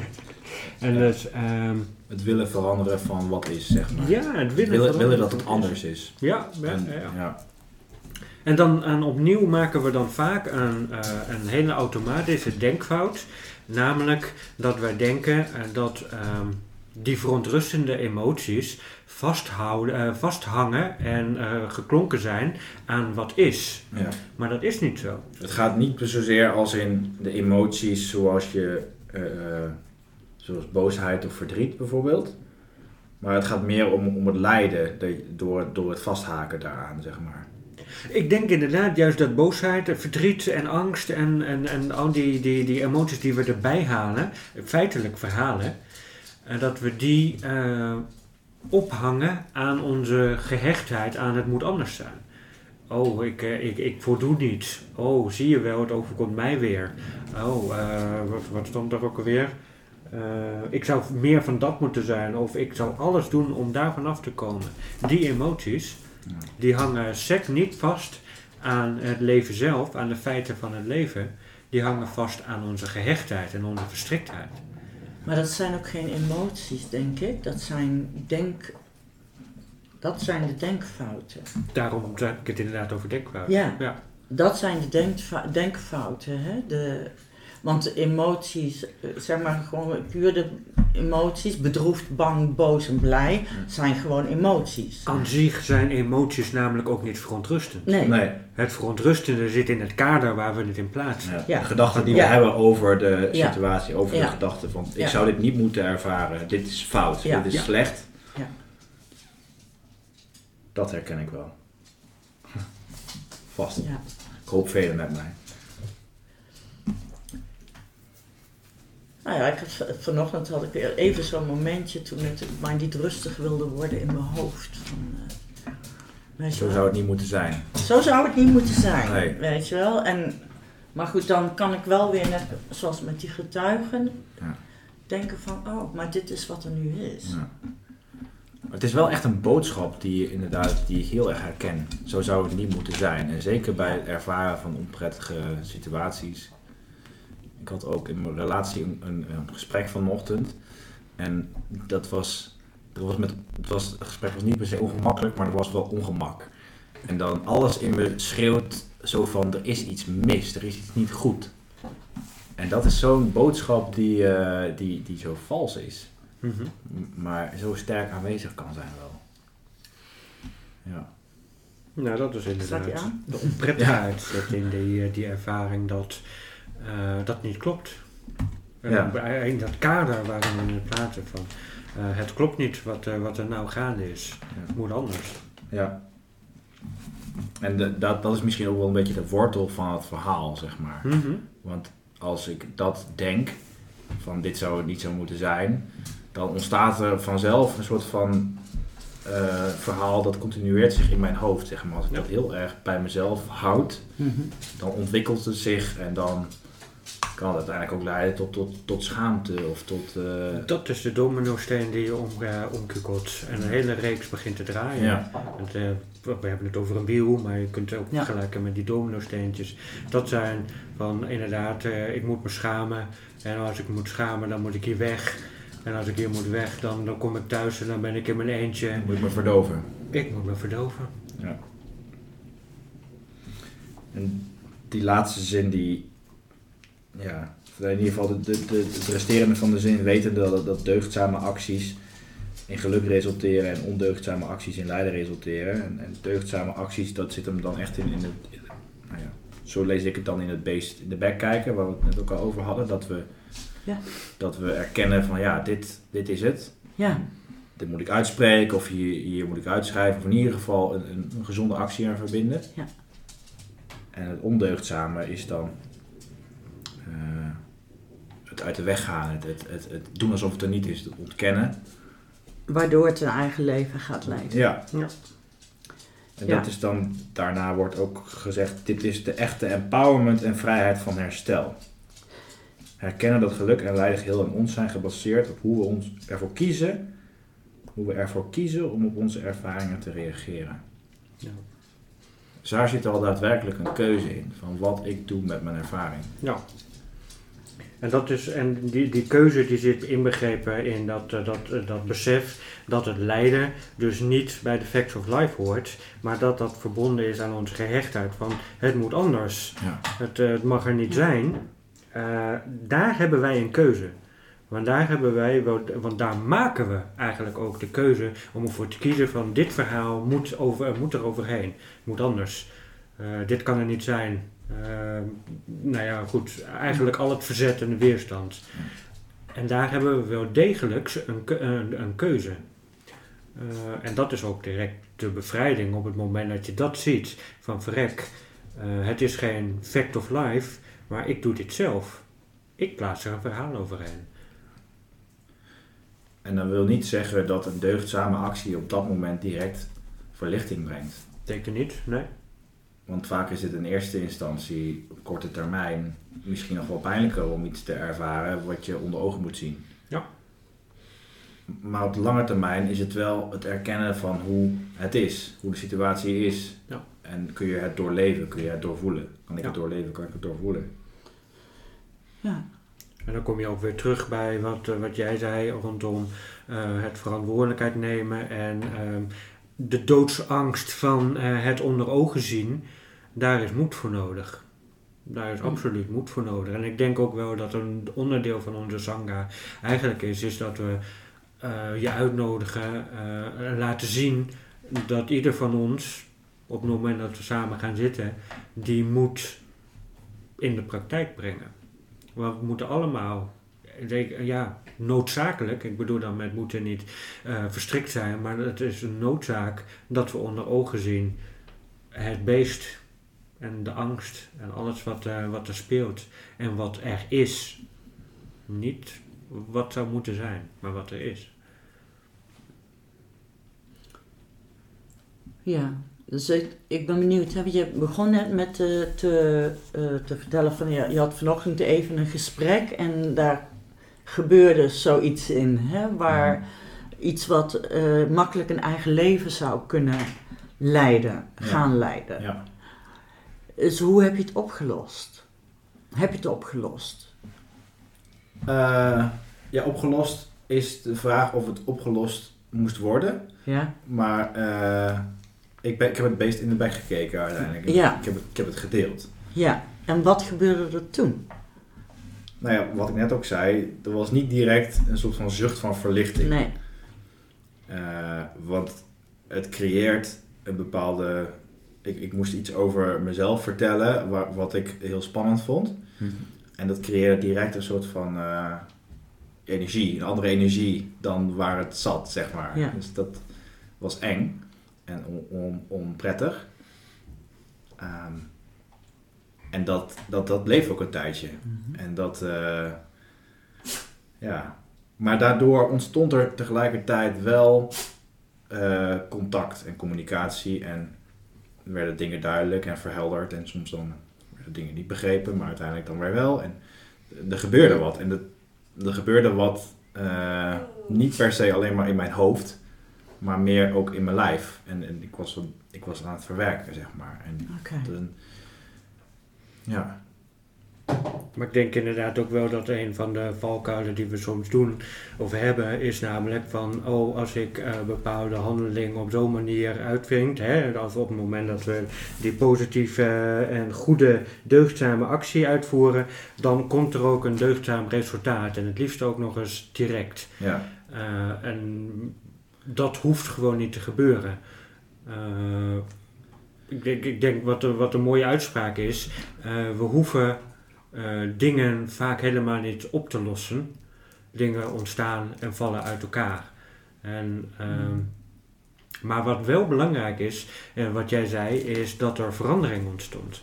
En dus, ehm, Het willen veranderen van wat is, zeg maar. ja, het willen, willen, dat het anders is. Ja, En, ja. En dan en opnieuw maken we dan vaak een, eh, een hele automatische denkfout. Namelijk dat wij denken eh, dat ehm, die verontrustende emoties vasthouden, eh, vasthangen en geklonken zijn aan wat is. Ja. Maar dat is niet zo. Het gaat niet zozeer als in de emoties zoals je, zoals boosheid of verdriet bijvoorbeeld. Maar het gaat meer om, om het lijden de- door, door het vasthaken daaraan, zeg maar. Ik denk inderdaad juist dat boosheid, verdriet en angst en, en, en al die, die, die emoties die we erbij halen, feitelijk verhalen, eh, dat we die eh, ophangen aan onze gehechtheid aan het moet anders zijn. Oh, ik, eh, ik, ik voldoe niet. Oh, zie je wel, het overkomt mij weer. Oh, wat, wat stond daar ook alweer? Eh, ik zou meer van dat moeten zijn, of ik zou alles doen om daar vanaf te komen. Die emoties, Ja. die hangen sec niet vast aan het leven zelf, aan de feiten van het leven. Die hangen vast aan onze gehechtheid en onze verstriktheid. Maar dat zijn ook geen emoties, denk ik. Dat zijn denk... Dat zijn de denkfouten. Daarom heb ik het inderdaad over denkfouten. Ja. ja. Dat zijn de denkfouten, hè. De, want de emoties, eh, zeg maar gewoon puur de emoties, bedroefd, bang, boos en blij, zijn gewoon emoties. Aan zich zijn emoties namelijk ook niet verontrustend. Nee. Nee, Het verontrustende zit in het kader waar we het in plaatsen. ja. Ja. de gedachten die Ja. we hebben over de Ja. situatie, over Ja. de gedachten van ik Ja. zou dit niet moeten ervaren, dit is fout, Ja. dit is Ja. slecht. Ja. Dat herken ik wel. Vast. Ja. Ik hoop velen met mij. Nou ja, ik had, vanochtend had ik weer even zo'n momentje toen het maar niet rustig wilde worden in mijn hoofd. Van, eh, Zo wel. zou het niet moeten zijn. Zo zou het niet moeten zijn, Nee. weet je wel. En, maar goed, dan kan ik wel weer, net zoals met die getuigen, Ja. denken van, oh, maar dit is wat er nu is. Ja. Maar Het is wel echt een boodschap die, je inderdaad, die ik heel erg herken. Zo zou het niet moeten zijn. En zeker bij het ervaren van onprettige situaties. Ik had ook in mijn relatie een, een, een gesprek vanochtend. En dat was, dat was met, het, was, het gesprek was niet per se ongemakkelijk, maar er was wel ongemak. En dan alles in me schreeuwt zo van, er is iets mis, er is iets niet goed. En dat is zo'n boodschap die, eh, die, die zo vals is. Mhm. Maar zo sterk aanwezig kan zijn wel. Ja. Nou, dat is inderdaad de onprettigheid in die, eh, die ervaring dat dat niet klopt. Ja. In dat kader waarin we het praten van, eh, het klopt niet wat, eh, wat er nou gaande is. Ja. Het moet anders. Ja. En de- dat, dat is misschien ook wel een beetje de wortel van het verhaal, zeg maar. Mhm. Want als ik dat denk, van dit zou het niet zo moeten zijn, dan ontstaat er vanzelf een soort van eh, verhaal dat continueert zich in mijn hoofd, zeg maar. Als ik Ja. dat heel erg bij mezelf houd, Mhm. dan ontwikkelt het zich en dan kan het uiteindelijk ook leiden tot, tot, tot schaamte of tot... eh, Dat is de dominosteen die je om, omkukelt. En een hele reeks begint te draaien. ja. Want, eh, we hebben het over een wiel, maar je kunt het ook Ja. vergelijken met die dominosteentjes. Dat zijn van inderdaad, eh, ik moet me schamen. En als ik moet schamen, dan moet ik hier weg. En als ik hier moet weg, dan, dan kom ik thuis en dan ben ik in mijn eentje. moet ik me verdoven. Ik moet me verdoven. Ja. En die laatste zin die, ja, in ieder geval de, de, de, het resterende van de zin wetende dat, dat deugdzame acties in geluk resulteren en ondeugdzame acties in lijden resulteren. En, en deugdzame acties, dat zit hem dan echt in, in het, in- nou ja, zo lees ik het dan in het beest in de bek kijken, waar we het net ook al over hadden, dat we, Ja. dat we erkennen van ja, dit, dit is het Ja, dit moet ik uitspreken of hier, hier moet ik uitschrijven. Of in ieder geval een, een, een gezonde actie aan verbinden. Ja. En het ondeugdzame is dan eh, het uit de weg gaan. Het, het, het, het doen alsof het er niet is. Het ontkennen. waardoor het een eigen leven gaat leiden. Ja. Ja. En Ja. dat is dan, daarna wordt ook gezegd, dit is de echte empowerment en vrijheid van herstel. Herkennen dat geluk en lijden geheel in ons zijn gebaseerd op hoe we ons ervoor kiezen, hoe we ervoor kiezen om op onze ervaringen te reageren. Ja. Dus daar zit al daadwerkelijk een keuze in, van wat ik doe met mijn ervaring. Ja. En, dat is, en die, die keuze die zit inbegrepen in dat, eh, dat, eh, dat besef dat het lijden dus niet bij de facts of life hoort, maar dat dat verbonden is aan onze gehechtheid van het moet anders, Ja. het, eh, het mag er niet zijn. Daar hebben wij een keuze. Want daar hebben wij, want daar maken we eigenlijk ook de keuze om ervoor te kiezen van dit verhaal moet, over, moet er overheen, moet anders. Dit kan er niet zijn. Eh, nou ja, goed, eigenlijk al het verzet en de weerstand. En daar hebben we wel degelijk een, een, een keuze. Eh, en dat is ook direct de bevrijding op het moment dat je dat ziet. Van verrek, eh, het is geen fact of life, maar ik doe dit zelf. Ik plaats er een verhaal overheen. En dat wil niet zeggen dat een deugdzame actie op dat moment direct verlichting brengt. Zeker niet, nee. Want vaak is het in eerste instantie op korte termijn misschien nog wel pijnlijker om iets te ervaren wat je onder ogen moet zien. Ja. Maar op de lange termijn is het wel het erkennen van hoe het is, hoe de situatie is. Ja. En kun je het doorleven, kun je het doorvoelen. Kan ik Ja. het doorleven, kan ik het doorvoelen. Ja, En dan kom je ook weer terug bij wat, eh, wat jij zei rondom eh, het verantwoordelijkheid nemen en ehm, de doodsangst van eh, het onder ogen zien. Daar is moed voor nodig. Daar is Hm. absoluut moed voor nodig. En ik denk ook wel dat een onderdeel van onze sangha eigenlijk is, is dat we eh, je uitnodigen eh, en laten zien dat ieder van ons, op het moment dat we samen gaan zitten, die moed in de praktijk brengen. Want we moeten allemaal, ja, noodzakelijk, ik bedoel dan met moeten niet eh, verstrikt zijn, maar het is een noodzaak dat we onder ogen zien het beest en de angst en alles wat, eh, wat er speelt en wat er is. Niet wat zou moeten zijn, maar wat er is. ja. Dus ik, ik ben benieuwd. Hè? Je begon net met eh, te, eh, te vertellen van ja, je had vanochtend even een gesprek en daar gebeurde zoiets in, hè? waar iets wat makkelijk een eigen leven zou kunnen leiden, Ja. gaan leiden. Ja. Dus hoe heb je het opgelost? Heb je het opgelost? Eh, ja, opgelost is de vraag of het opgelost moest worden. Ja? Maar eh, ik, ben, ik heb het beest in de bek gekeken uiteindelijk. Ja. Ik, heb het, ik heb het gedeeld. Ja. En wat gebeurde er toen? Nou ja, wat ik net ook zei, er was niet direct een soort van zucht van verlichting. Nee. Eh, want het creëert een bepaalde. Ik, ik moest iets over mezelf vertellen, waar, wat ik heel spannend vond. Mhm. En dat creëerde direct een soort van eh, energie, een andere energie dan waar het zat, zeg maar. Ja. Dus dat was eng en on, on- onprettig. Ehm, en dat, dat, dat bleef ook een tijdje. Mhm. En dat, eh, ja. Maar daardoor ontstond er tegelijkertijd wel eh, contact en communicatie. En werden dingen duidelijk en verhelderd. En soms dan werden dingen niet begrepen, maar uiteindelijk dan weer wel. En er gebeurde wat. En er gebeurde wat eh, niet per se alleen maar in mijn hoofd, maar meer ook in mijn lijf. En, en ik, was, ik was aan het verwerken, zeg maar. En dan, ja, Maar ik denk inderdaad ook wel dat een van de valkuilen die we soms doen of hebben, is namelijk van, oh, als ik eh, bepaalde handelingen op zo'n manier uitvindt, hè, als op het moment dat we die positieve en goede deugdzame actie uitvoeren, dan komt er ook een deugdzaam resultaat en het liefst ook nog eens direct. ja, Eh, en dat hoeft gewoon niet te gebeuren. Eh, ik, denk, ik denk wat, een- wat een mooie uitspraak is, eh, we hoeven eh, dingen vaak helemaal niet op te lossen. Dingen ontstaan en vallen uit elkaar. En, ehm, maar wat wel belangrijk is, en wat jij zei, is dat er verandering ontstond.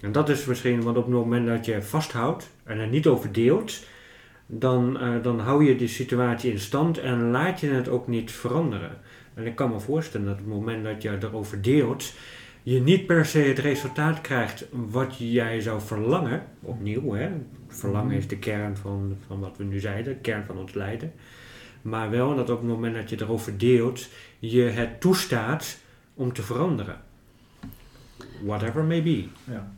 En dat is misschien, want op het moment dat je vasthoudt en er niet over deelt, dan, eh, dan hou je die situatie in stand en laat je het ook niet veranderen. En ik kan me voorstellen dat op het moment dat je erover deelt, je niet per se het resultaat krijgt wat jij zou verlangen. Opnieuw, hè? Verlangen is de kern van, van wat we nu zeiden, de kern van ons lijden. Maar wel dat op het moment dat je erover deelt, je het toestaat om te veranderen. Whatever may be. ja.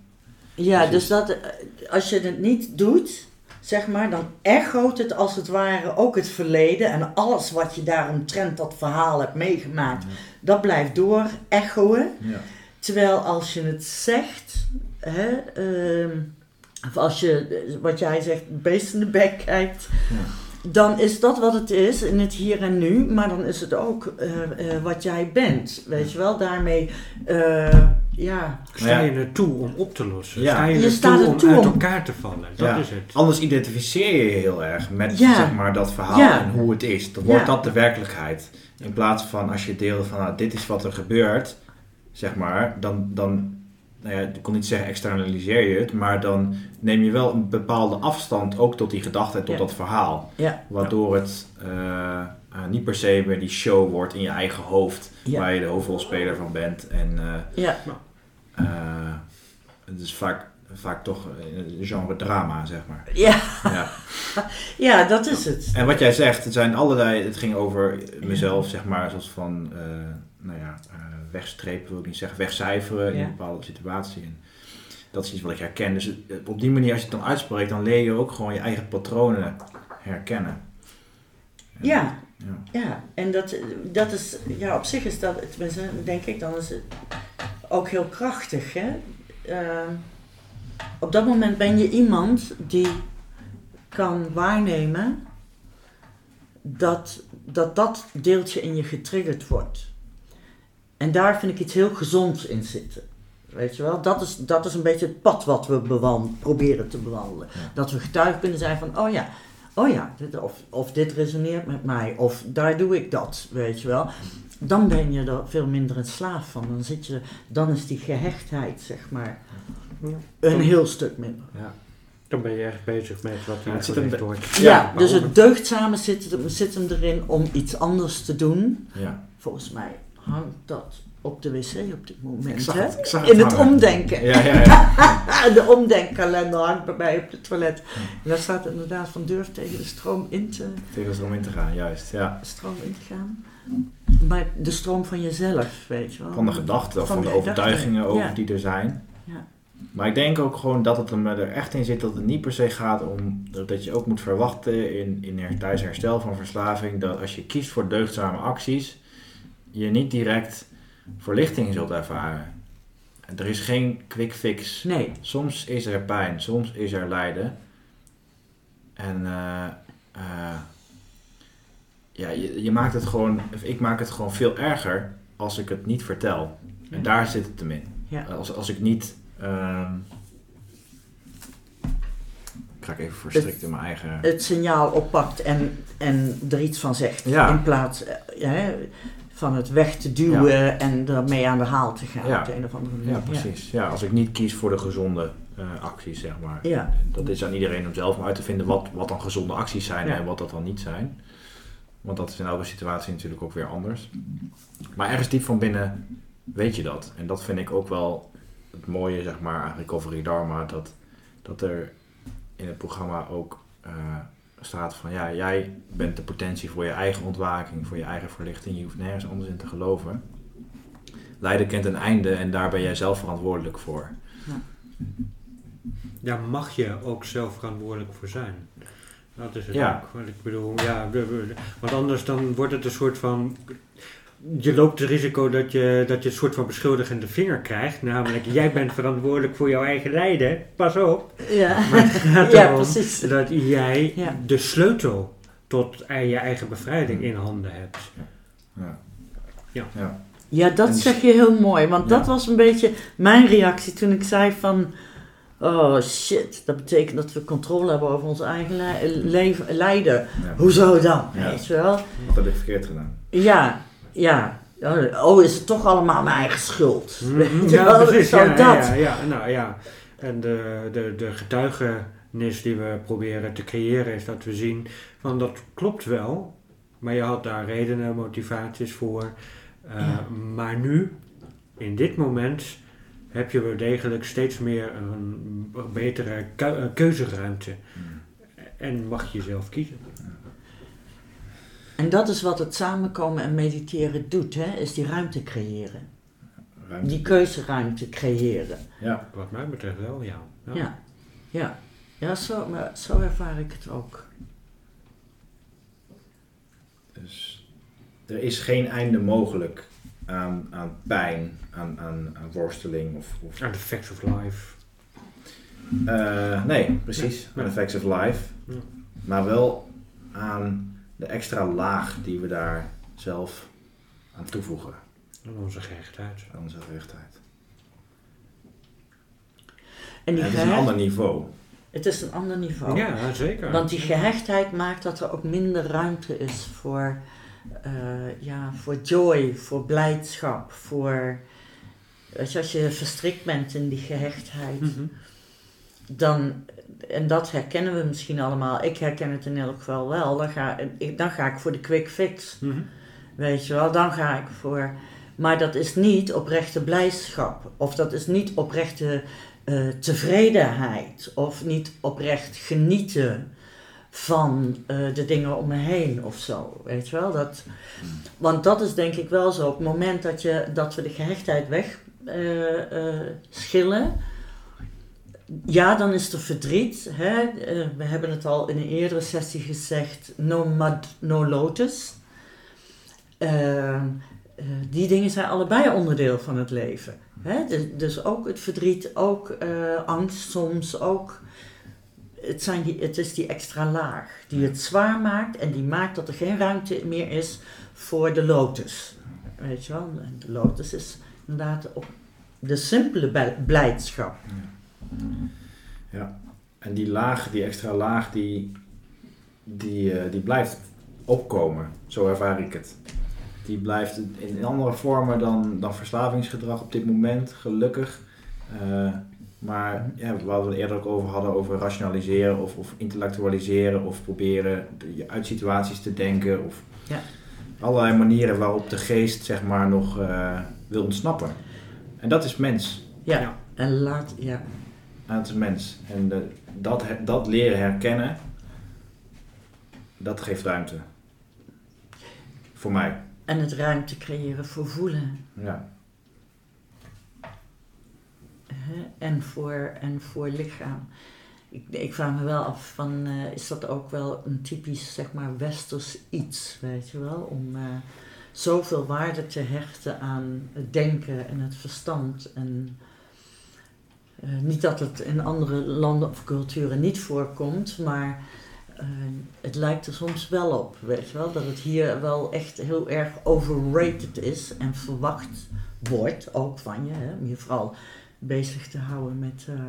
Ja, dus dat, eh, als je het niet doet, zeg maar, dan echoot het als het ware ook het verleden. En alles wat je daaromtrent dat verhaal hebt meegemaakt, dat blijft door echoen. ja. Terwijl als je het zegt, hè, ehm, of als je, eh, wat jij zegt, beest in de bek kijkt, Ja. dan is dat wat het is in het hier en nu. Maar dan is het ook eh, eh, wat jij bent, weet je wel. Daarmee, eh, ja, Sta je er toe om op te lossen? Ja. Sta je, Je er staat toe er om toe uit om- elkaar te vallen? Dat Ja. is het. Anders identificeer je je heel erg met Ja. zeg maar, dat verhaal Ja. en hoe het is. Dan wordt Ja. dat de werkelijkheid. In plaats van als je deelt van nou, dit is wat er gebeurt, zeg maar, dan, dan nou ja, ik kon niet zeggen externaliseer je het, maar dan neem je wel een bepaalde afstand ook tot die gedachte en tot Ja. dat verhaal. ja, Waardoor het eh, eh, niet per se meer die show wordt in je eigen hoofd, Ja. waar je de hoofdrolspeler van bent. En eh, ja, het is vaak, vaak toch een genre drama, zeg maar. ja, Ja. [laughs] ja, dat is het. En wat jij zegt, het zijn allerlei, het ging over mezelf, zeg maar, zoals van, nou ja, wegstrepen wil ik niet zeggen, wegcijferen in een bepaalde situatie. En dat is iets wat ik herken. Dus eh, op die manier, als je het dan uitspreekt, dan leer je ook gewoon je eigen patronen herkennen. En- Ja, ja. ja, en dat, dat is, ja, op zich is dat, tenminste, denk ik, dan is het ook heel krachtig, hè. Ehm, op dat moment ben je iemand die kan waarnemen dat dat, dat deeltje in je getriggerd wordt. En daar vind ik iets heel gezonds in zitten. Weet je wel, dat is, dat is een beetje het pad wat we bewan- proberen te bewandelen. Ja. Dat we getuige kunnen zijn van, oh ja, oh ja, dit, of, of dit resoneert met mij, of daar doe ik dat, weet je wel. Dan ben je er veel minder een slaaf van. Dan, zit je, dan is die gehechtheid, zeg maar, een heel stuk minder. Ja. Dan ben je echt bezig met wat Ja, er het wordt. Ja, dus het deugdzame zit, hem- zit hem erin om iets anders te doen. Ja. Volgens mij hangt dat op de wc op dit moment. Hè? In het hangen. omdenken. Ja, ja, ja. [laughs] De omdenkkalender hangt bij mij op het toilet. En daar staat inderdaad van durf tegen de stroom in te, Tegen de stroom in te gaan, juist. Ja. stroom in te gaan. Maar de stroom van jezelf, weet je wel. Van de gedachten Van van de overtuigingen over die er zijn. Ja. Maar ik denk ook gewoon dat het hem er echt in zit dat het niet per se gaat om dat je ook moet verwachten in, in tijdens herstel van verslaving dat als je kiest voor deugdzame acties, je niet direct verlichting zult ervaren. Er is geen quick fix. Nee, Soms is er pijn, soms is er lijden. En eh, eh, ja, je, je maakt het gewoon, ik maak het gewoon veel erger als ik het niet vertel. En daar zit het hem in. Ja. Als, als ik niet, ehm, ga ik even verstrikt in mijn eigen... het signaal oppakt en, en er iets van zegt. Ja. In plaats eh, hè, van het weg te duwen en ermee aan de haal te gaan Ja. op de een of andere manier. Ja, precies. Ja, als ik niet kies voor de gezonde eh, acties, zeg maar. Ja. Dat is aan iedereen om zelf om uit te vinden wat, wat dan gezonde acties zijn en wat dat dan niet zijn. Want dat is in elke situatie natuurlijk ook weer anders. Maar ergens diep van binnen weet je dat. En dat vind ik ook wel het mooie, zeg maar, aan Recovery Dharma. Dat, dat er in het programma ook eh, staat van... Ja, jij bent de potentie voor je eigen ontwaking, voor je eigen verlichting. Je hoeft nergens anders in te geloven. Lijden kent een einde en daar ben jij zelf verantwoordelijk voor. Daar mag je ook zelf verantwoordelijk voor zijn. Dat is het Ja. ook. Want ik bedoel, ja, want anders dan wordt het een soort van... Je loopt het risico dat je, dat je een soort van beschuldigende vinger krijgt. Namelijk, jij bent verantwoordelijk voor jouw eigen lijden. Pas op. Ja, Maar het gaat [laughs] ja erom precies. dat jij Ja. de sleutel tot je eigen bevrijding in handen hebt. Ja. Ja. ja. Ja, dat En- zeg je heel mooi. Want Ja. dat was een beetje mijn reactie toen ik zei van... Oh shit, dat betekent dat we controle hebben over ons eigen leven, lijden. Ja. Hoezo dan? Ja. Weet je wel? Wat heb ik verkeerd gedaan? Ja, ja. Oh, is het toch allemaal mijn eigen schuld? Je Mhm. Ja, precies. Ja, dat. ja, ja, nou ja. En de, de, de getuigenis die we proberen te creëren is dat we zien van dat klopt wel, maar je had daar redenen, motivaties voor. Uh, Ja. Maar nu, in dit moment, heb je wel degelijk steeds meer een betere keu- eh, keuzeruimte. En mag je zelf kiezen. En dat is wat het samenkomen en mediteren doet, hè? is die ruimte creëren. Ruimte. Die keuzeruimte creëren. Ja. Wat mij betreft wel, ja. Ja, ja. Ja, zo, maar zo ervaar ik het ook. Dus er is geen einde mogelijk aan, aan pijn, aan, aan, aan worsteling of... of Aan the facts of life. Eh, nee, precies. Ja. Aan effects of life. Ja. Maar wel aan extra laag die we daar zelf aan toevoegen. En onze gehechtheid. Aan onze rechtheid. En die En het is een ander niveau. het is een ander niveau. Ja, zeker. Want die gehechtheid maakt dat er ook minder ruimte is voor, eh, ja, voor joy, voor blijdschap, voor... Weet je, als je verstrikt bent in die gehechtheid, Mhm. dan, en dat herkennen we misschien allemaal, ik herken het in elk geval wel, dan ga, ik, dan ga ik voor de quick fix. Mhm. Weet je wel, dan ga ik voor. Maar dat is niet oprechte blijdschap. Of dat is niet oprechte eh, tevredenheid. Of niet oprecht genieten van eh, de dingen om me heen of zo. Weet je wel? Dat, want dat is denk ik wel zo. Op het moment dat, je, dat we de gehechtheid weg eh, schillen. Ja, dan is er verdriet. Hè? Eh, we hebben het al in een eerdere sessie gezegd. No mud, no lotus. Eh, eh, die dingen zijn allebei onderdeel van het leven. Hè? Dus, dus ook het verdriet, ook eh, angst soms, ook... Het, zijn is die extra laag die het zwaar maakt en die maakt dat er geen ruimte meer is voor de lotus. Weet je wel? De lotus is inderdaad op de simpele blijdschap. En die laag, die extra laag, die, die, eh, die blijft opkomen. Zo ervaar ik het. Die blijft in andere vormen dan, dan verslavingsgedrag op dit moment, gelukkig. Eh, maar ja, waar we het eerder ook over hadden, over rationaliseren of, of intellectualiseren of proberen de- je uit situaties te denken. Of Ja. allerlei manieren waarop de geest zeg maar nog eh, wil ontsnappen. En dat is mens. Ja, Ja. en laat, ja. Aan het mens. En de, dat, dat leren herkennen, dat geeft ruimte. Voor mij. En het ruimte creëren voor voelen. Ja. En, voor, en voor lichaam. Ik, ik vraag me wel af van, eh, is dat ook wel een typisch, zeg maar, westers iets, weet je wel? Om eh, zoveel waarde te hechten aan het denken en het verstand. En eh, niet dat het in andere landen of culturen niet voorkomt, maar eh, het lijkt er soms wel op, weet je wel? Dat het hier wel echt heel erg overrated is en verwacht wordt, ook van je, hè? om je vooral bezig te houden met, eh,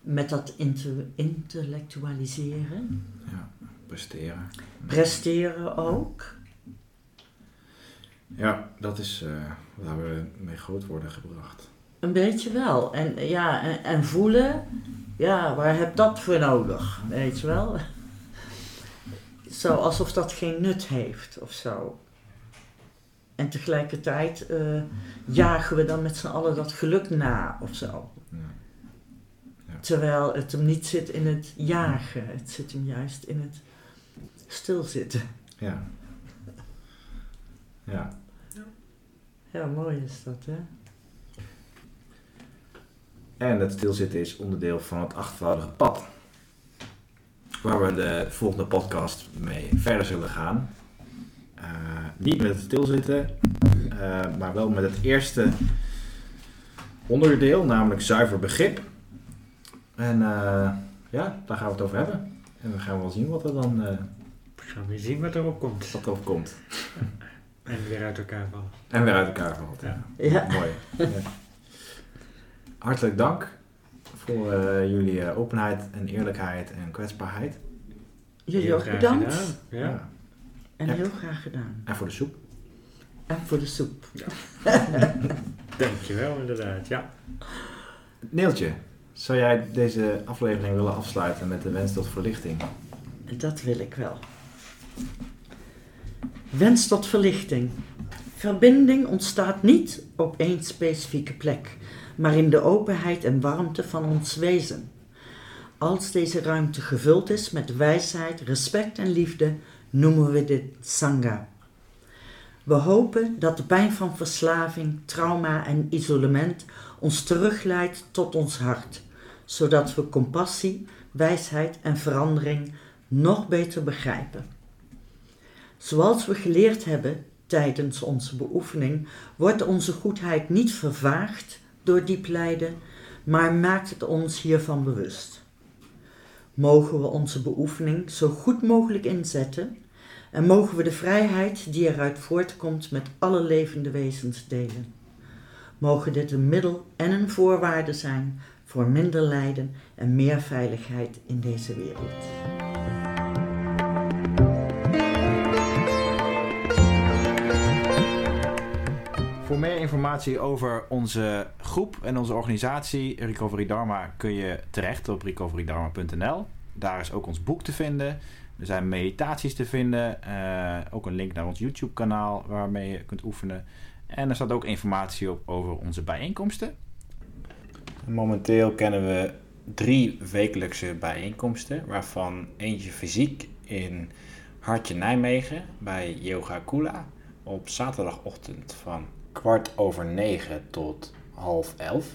met dat inte- intellectualiseren, Ja, presteren. presteren ook. Ja, dat is waar we mee groot worden gebracht. Een beetje wel. En, ja, en, en voelen, ja, waar heb dat voor nodig? Weet je wel? [laughs] Zo alsof dat geen nut heeft of zo. En tegelijkertijd eh, jagen we dan met z'n allen dat geluk na of zo. Ja. Terwijl het hem niet zit in het jagen, het zit hem juist in het stilzitten. Ja. Ja. Ja, mooi is dat, hè? En het stilzitten is onderdeel van het achtvoudige pad. Waar we de volgende podcast mee verder zullen gaan. Eh, niet met het stilzitten, eh, maar wel met het eerste onderdeel, namelijk zuiver begrip. En eh, ja, daar gaan we het over hebben. En dan gaan we wel zien wat er dan eh We gaan weer zien wat erop komt. wat er komt. [laughs] En weer uit elkaar vallen. En weer uit elkaar valt. Ja. Ja. Mooi. Ja. Hartelijk dank voor eh, jullie eh, openheid en eerlijkheid en kwetsbaarheid. Jullie Heel ook graag bedankt. gedaan. Ja. En Ja. heel graag gedaan. En voor de soep. En voor de soep. [laughs] Dankjewel, inderdaad. Ja. Neeltje, zou jij deze aflevering willen afsluiten met de wens tot verlichting? Dat wil ik wel. Wens tot verlichting. Verbinding ontstaat niet op één specifieke plek, maar in de openheid en warmte van ons wezen. Als deze ruimte gevuld is met wijsheid, respect en liefde, noemen we dit Sangha. We hopen dat de pijn van verslaving, trauma en isolement ons terugleidt tot ons hart, zodat we compassie, wijsheid en verandering nog beter begrijpen. Zoals we geleerd hebben tijdens onze beoefening, wordt onze goedheid niet vervaagd door diep lijden, maar maakt het ons hiervan bewust. Mogen we onze beoefening zo goed mogelijk inzetten en mogen we de vrijheid die eruit voortkomt met alle levende wezens delen. Mogen dit een middel en een voorwaarde zijn voor minder lijden en meer veiligheid in deze wereld. Voor meer informatie over onze groep en onze organisatie Recovery Dharma kun je terecht op recoverydharma.nl. Daar is ook ons boek te vinden. Er zijn meditaties te vinden. eh, ook een link naar ons YouTube kanaal waarmee je kunt oefenen. En er staat ook informatie op over onze bijeenkomsten. Momenteel kennen we drie wekelijkse bijeenkomsten, waarvan eentje fysiek in Hartje Nijmegen bij Yoga Kula op zaterdagochtend van kwart over negen tot half elf.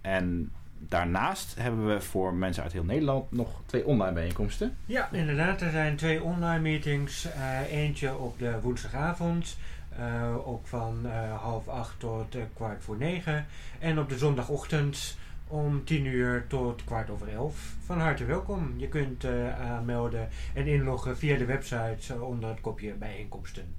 En daarnaast hebben we voor mensen uit heel Nederland nog twee online bijeenkomsten. Ja, inderdaad. Er zijn twee online meetings. Eh, eentje op de woensdagavond. eh, ook van eh, half acht tot kwart voor negen. En op de zondagochtend om tien uur tot kwart over elf. Van harte welkom. Je kunt eh, aanmelden en inloggen via de website onder het kopje bijeenkomsten.